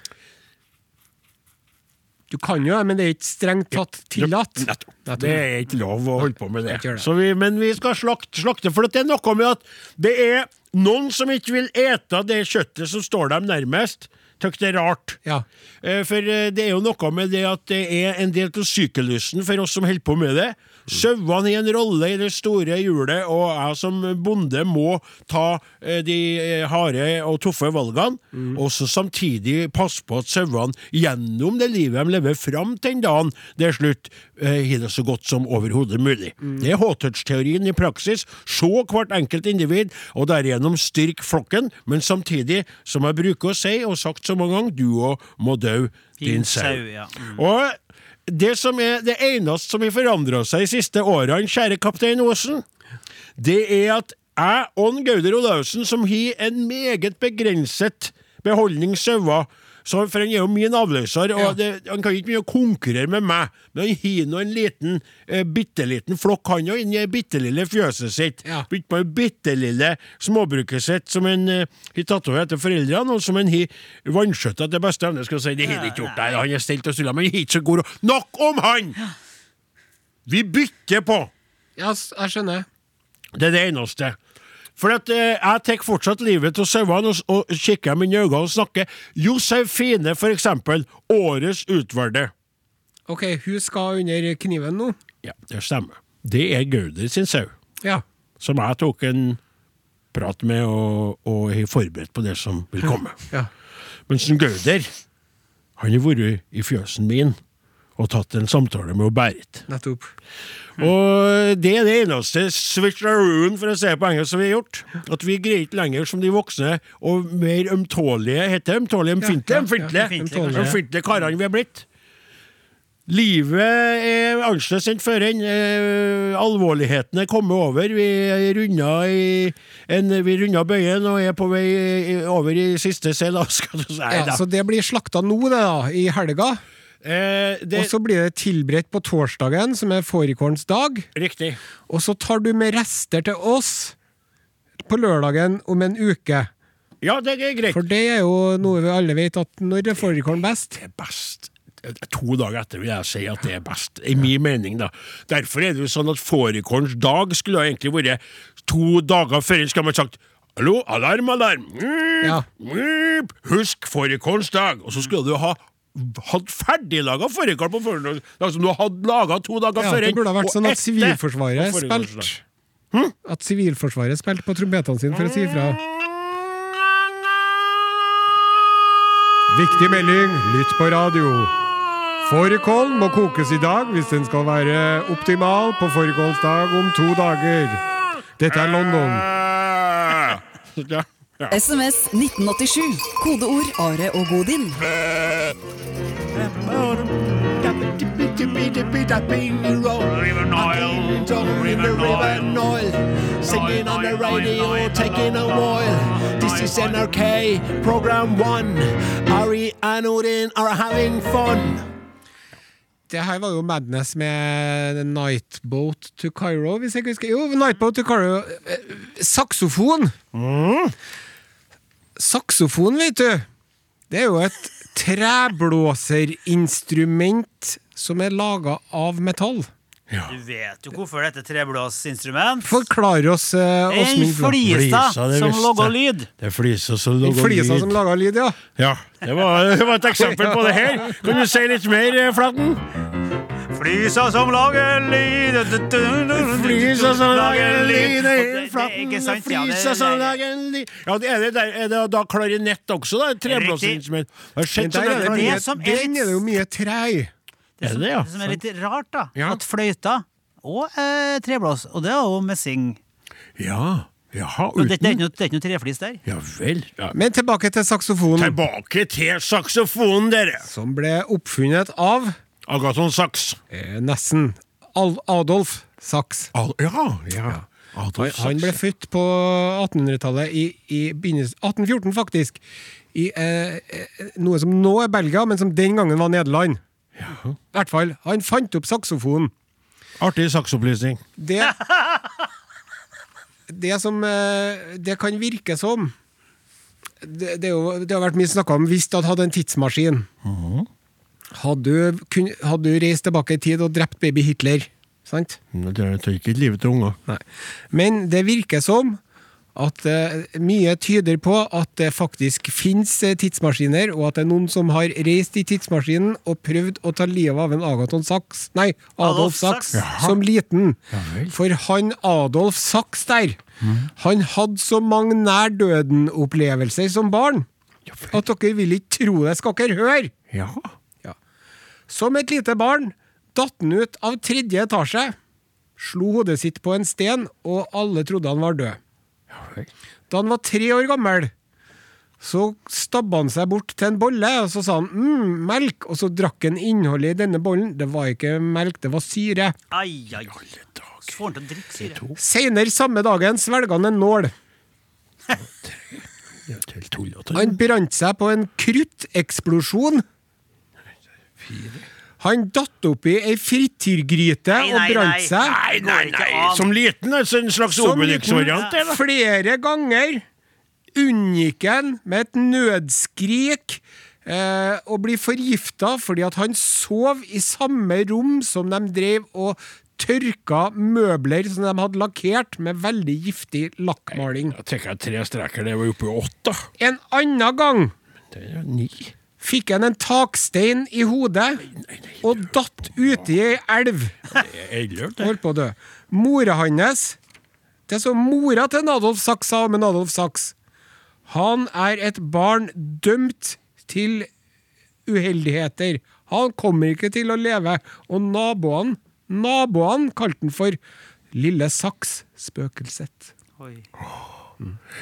Du kan jo men det er ikke strengt tatt tillatt. Nettopp. Det er ikke lov å holde på med det. Det. Så vi, men vi skal slakte, slakte, for det er noe med at det er noen som ikke vil ete det kjøttet som står dem nærmest. Tykker det er rart. Ja. Eh, For eh, det er jo noe med det at det er en del av syklusen for oss som holder på med det. Sauene i en rolle i det store hjulet, og jeg som bonde må ta eh, de eh, harde og tøffe valgene, og så samtidig passe på at sauene gjennom det livet de lever fram til den dagen det er slutt, eh, har det så godt som overhodet mulig. Det er H-touch-teorien i praksis. Se hvert enkelt individ, og derigjennom styrke flokken, men samtidig, som jeg bruker å si, og sagt så mange ganger, du òg må dø, din sau. ja. Mm. Og det som er det eneste som har forandra seg de siste årene, kjære kaptein Aasen, det er at jeg og Gauder Olaussen, som har en meget begrenset beholdning sauer så, For han er jo min avløser, og det, han kan ikke mye konkurrere med meg. Men han har nå en liten, eh, bitte liten flokk, han òg, inni det bitte lille fjøset sitt. Ja. Begynt på det bitte lille småbruket sitt som han eh, har tatt over etter foreldrene, og som han har vanskjøtta til beste evne. Skal si, det har han ikke gjort, nei, han er stelt og stille, men han er ikke så god. Nok om han! Vi bytter på! Ja, jeg skjønner. Det er det eneste. For at eh, jeg tar fortsatt livet av sauene og, og kikker dem i øynene og snakker. Josefine, for eksempel, årets utvalgte. Ok, hun skal under kniven nå. Ja, det stemmer. Det er Gauder sin sau, Ja. som jeg tok en prat med og, og er forberedt på det som vil komme. ja. Mens Gauder, han har vært i fjøsen min og tatt en samtale med Berit. Nettopp. Og det er det eneste switcheroon, for å si det på engelsk, som vi har gjort. At vi greier ikke lenger som de voksne og mer ømtålige Heter det ømtålige? Ømfintlige? Ømfintlige, Ømfintlige. Ømfintlige karene vi har blitt. Livet er annerledes enn før. eh, alvorligheten er kommet over. Vi runda, i en, vi runda bøyen og er på vei over i siste si. Ja, så det blir slakta nå, det da, i helga. Eh, det, Og så blir det tilberedt på torsdagen, som er fårikålens dag. Riktig. Og så tar du med rester til oss på lørdagen om en uke. Ja, det er greit. For det er jo noe vi alle vet, at når er fårikålen best? det er best To dager etter vil jeg si at det er best, i min mening. da. Derfor er det jo sånn at fårikålens dag skulle ha egentlig vært to dager før. Skulle man sagt Hallo, alarm, alarm! Mm, Ja. mm, husk fårikålens dag! Og så skulle du ha hatt ferdiglaga fårikål på forhånd, altså, som du hadde laga to dager Ja, før. det burde ha vært sånn at Sivilforsvaret spilte hm? At Sivilforsvaret spilte på trompetene sine for å si ifra. Viktig melding, lytt på radio. Fårikål må kokes i dag hvis den skal være optimal på fårikålsdag om to dager. Dette er London. Ah. Ja. Ja. SMS 1987. Kodeord Are og Godin. River Nile, River Nile, Singing on the radio, taking a Nile. This is NRK, program one. Ari and Odin are having fun. Det her var jo Madness med Nightboat to Cairo, hvis jeg ikke husker. Jo, Nightboat to Cairo. Saksofon! Saksofon! Saksofon, vet du. Det er jo et treblåserinstrument som er laga av metall. Du vet jo hvorfor dette treblåsinstrument. Forklar oss, En Åsmund. Flisa Flisa, det som lager lyd. Det er flisa som lager lyd. som lager lyd, ja. Ja, det var, det var et eksempel på det her. Kan du si litt mer, eh, Flaten? Flisa som lager lyd Flysa som lager lyd, Flysa det- det det- som lager lyd. Ja, det er det der, er det da klarinett også, da? Det det er den er det jo mye trei. Det Er som, det, ja? det som er litt rart, da, Ja. at fløyta og eh, treblås, og det er jo messing Ja. Jaha, uten... det, det, er ikke noe, det er ikke noe treflis der. Ja vel. Ja. Men tilbake til saksofonen, Tilbake til saksofonen, dere. som ble oppfunnet av Agaton Sachs. eh, nesten Al Adolf Sachs. Al ja, ja. Adolf Han, han ble Sachs. født på 1800-tallet, i, i begynnelsen 1814 faktisk, i eh, eh, noe som nå er Belgia, men som den gangen var Nederland. I hvert fall, Han fant opp saksofonen. Artig saksopplysning. Det Det som eh, det kan virke som Det, det, er jo, det har vært mye snakka om hvis du hadde hatt en tidsmaskin. Hadde du, kun, hadde du reist tilbake i tid og drept baby Hitler? Sant? Men Det tar ikke livet til unger. Nei. Men det virker som at uh, mye tyder på at det faktisk finnes eh, tidsmaskiner, og at det er noen som har reist i tidsmaskinen og prøvd å ta livet av en Agaton Sachs, nei, Adolf Adolf Sachs, som liten. Ja, For han Adolf Sachs der, han hadde så mange nær døden-opplevelser som barn at dere vil ikke tro det. Skal dere høre? Ja. Som et lite barn datt han ut av tredje etasje, slo hodet sitt på en sten, og alle trodde han var død. Da han var tre år gammel, så stabba han seg bort til en bolle, og så sa han mm, melk, og så drakk han innholdet i denne bollen. Det var ikke melk, det var syre. Ai, ai, får han til å drikke syre. Seinere samme dagen svelga han en nål. Er. Han brant seg på en krutteksplosjon. Han datt oppi ei frityrgryte Nei, og brant seg. Nei, nei, nei. Som liten, altså en slags da. flere ganger unngikk han med et nødskrik eh, å bli forgifta fordi at han sov i samme rom som de drev og tørka møbler som de hadde lakkert med veldig giftig lakkmaling. Jeg tenker jeg tre streker, det var oppe i åtte. En annen gang Det er ni. Fikk han en takstein i hodet og datt uti ei elv. Holdt på å dø. Mora hans Det er så mora til Adolf Sachs sa om Adolf Sachs. Han er et barn dømt til uheldigheter. Han kommer ikke til å leve. Og naboene, naboene kalte han for Lille Sachs,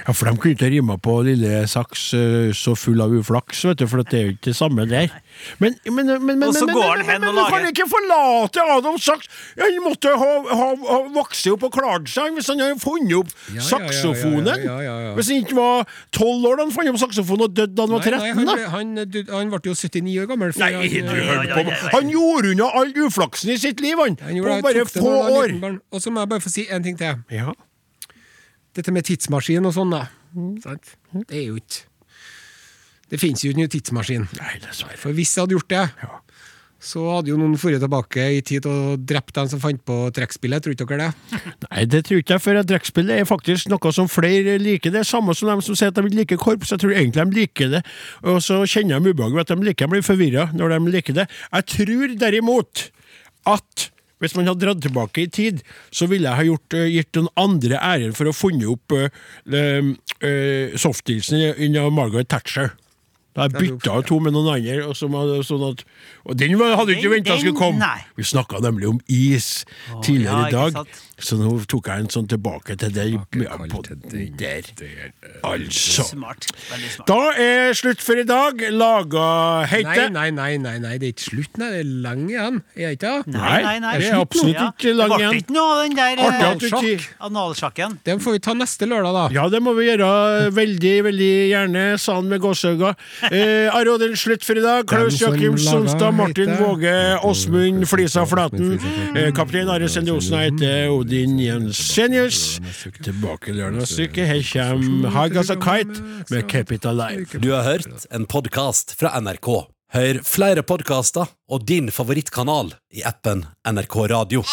Ja, for de kunne ikke rima på lille saks eh, så full av uflaks, vet du, for det er jo ikke det samme der. Men, men, men, men, Og så men, går men, han hen men, kan ikke forlate Adam Saks! Han måtte ha, ha, ha vokst opp og klart seg hvis han hadde funnet opp ja, saksofonen. ja, ja. Hvis han ikke var tolv år da han fant opp saksofonen og døde da han var Nei, nei, 13. han, ble, han, du- han ble jo 79 år gammel. Nei, han, du eh, hørte på. Han gjorde unna all uflaksen i sitt liv, han! han På bare få han år. Og så må jeg bare få si en ting til. Ja. Dette med tidsmaskin og sånn, da. Sant? Det er jo ikke Det finnes jo ikke noe tidsmaskin. Nei, dessverre. For hvis jeg hadde gjort det, så hadde jo noen dratt tilbake i tid og drept dem som fant på trekkspillet. Tror ikke dere det? Nei, det tror ikke jeg, for trekkspillet er faktisk noe som flere liker. Det er samme som dem som sier at de ikke liker korps. Jeg tror egentlig de liker det, og så kjenner de ubehaget ved at de liker. De blir forvirra når de liker det. Jeg tror derimot at hvis man hadde dratt tilbake i tid, så ville jeg ha gjort, uh, gitt noen andre æren for å ha funnet opp uh, uh, softilsen under Margaret Thatcher. Da jeg bytta ut to med noen andre, og, hadde, sånn at, og den hadde hadde ikke venta skulle komme. nei. Vi snakka nemlig om is tidligere i dag. Så nå tok jeg en sånn tilbake til deg. Ja, på til den der. Altså. Smart. Veldig smart. Da er slutt for i dag. Laga heite. nei, nei, nei, nei, det er ikke slutt, nei. Det er lang igjen. Er det ikke det? Nei, nei, nei. det er absolutt Ja. ikke lang Det ble igjen. ikke noe av den der eh, analsjakken. Den får vi ta neste lørdag, da. Ja, det må vi gjøre veldig, veldig gjerne, sa han med gåseøyne. Eh, Are Odin, slutt for i dag. Klaus Jakim Sonstad, Martin Våge, Åsmund Flisa Flaten. Eh, kaptein Are Sende Osen jeg heter Odin Jensenius. Tilbake lørdag stykke. Her kommer Hag As Kite med Capital Life. Du har hørt en podkast fra NRK. Hør flere podkaster og din favorittkanal i appen NRK Radio.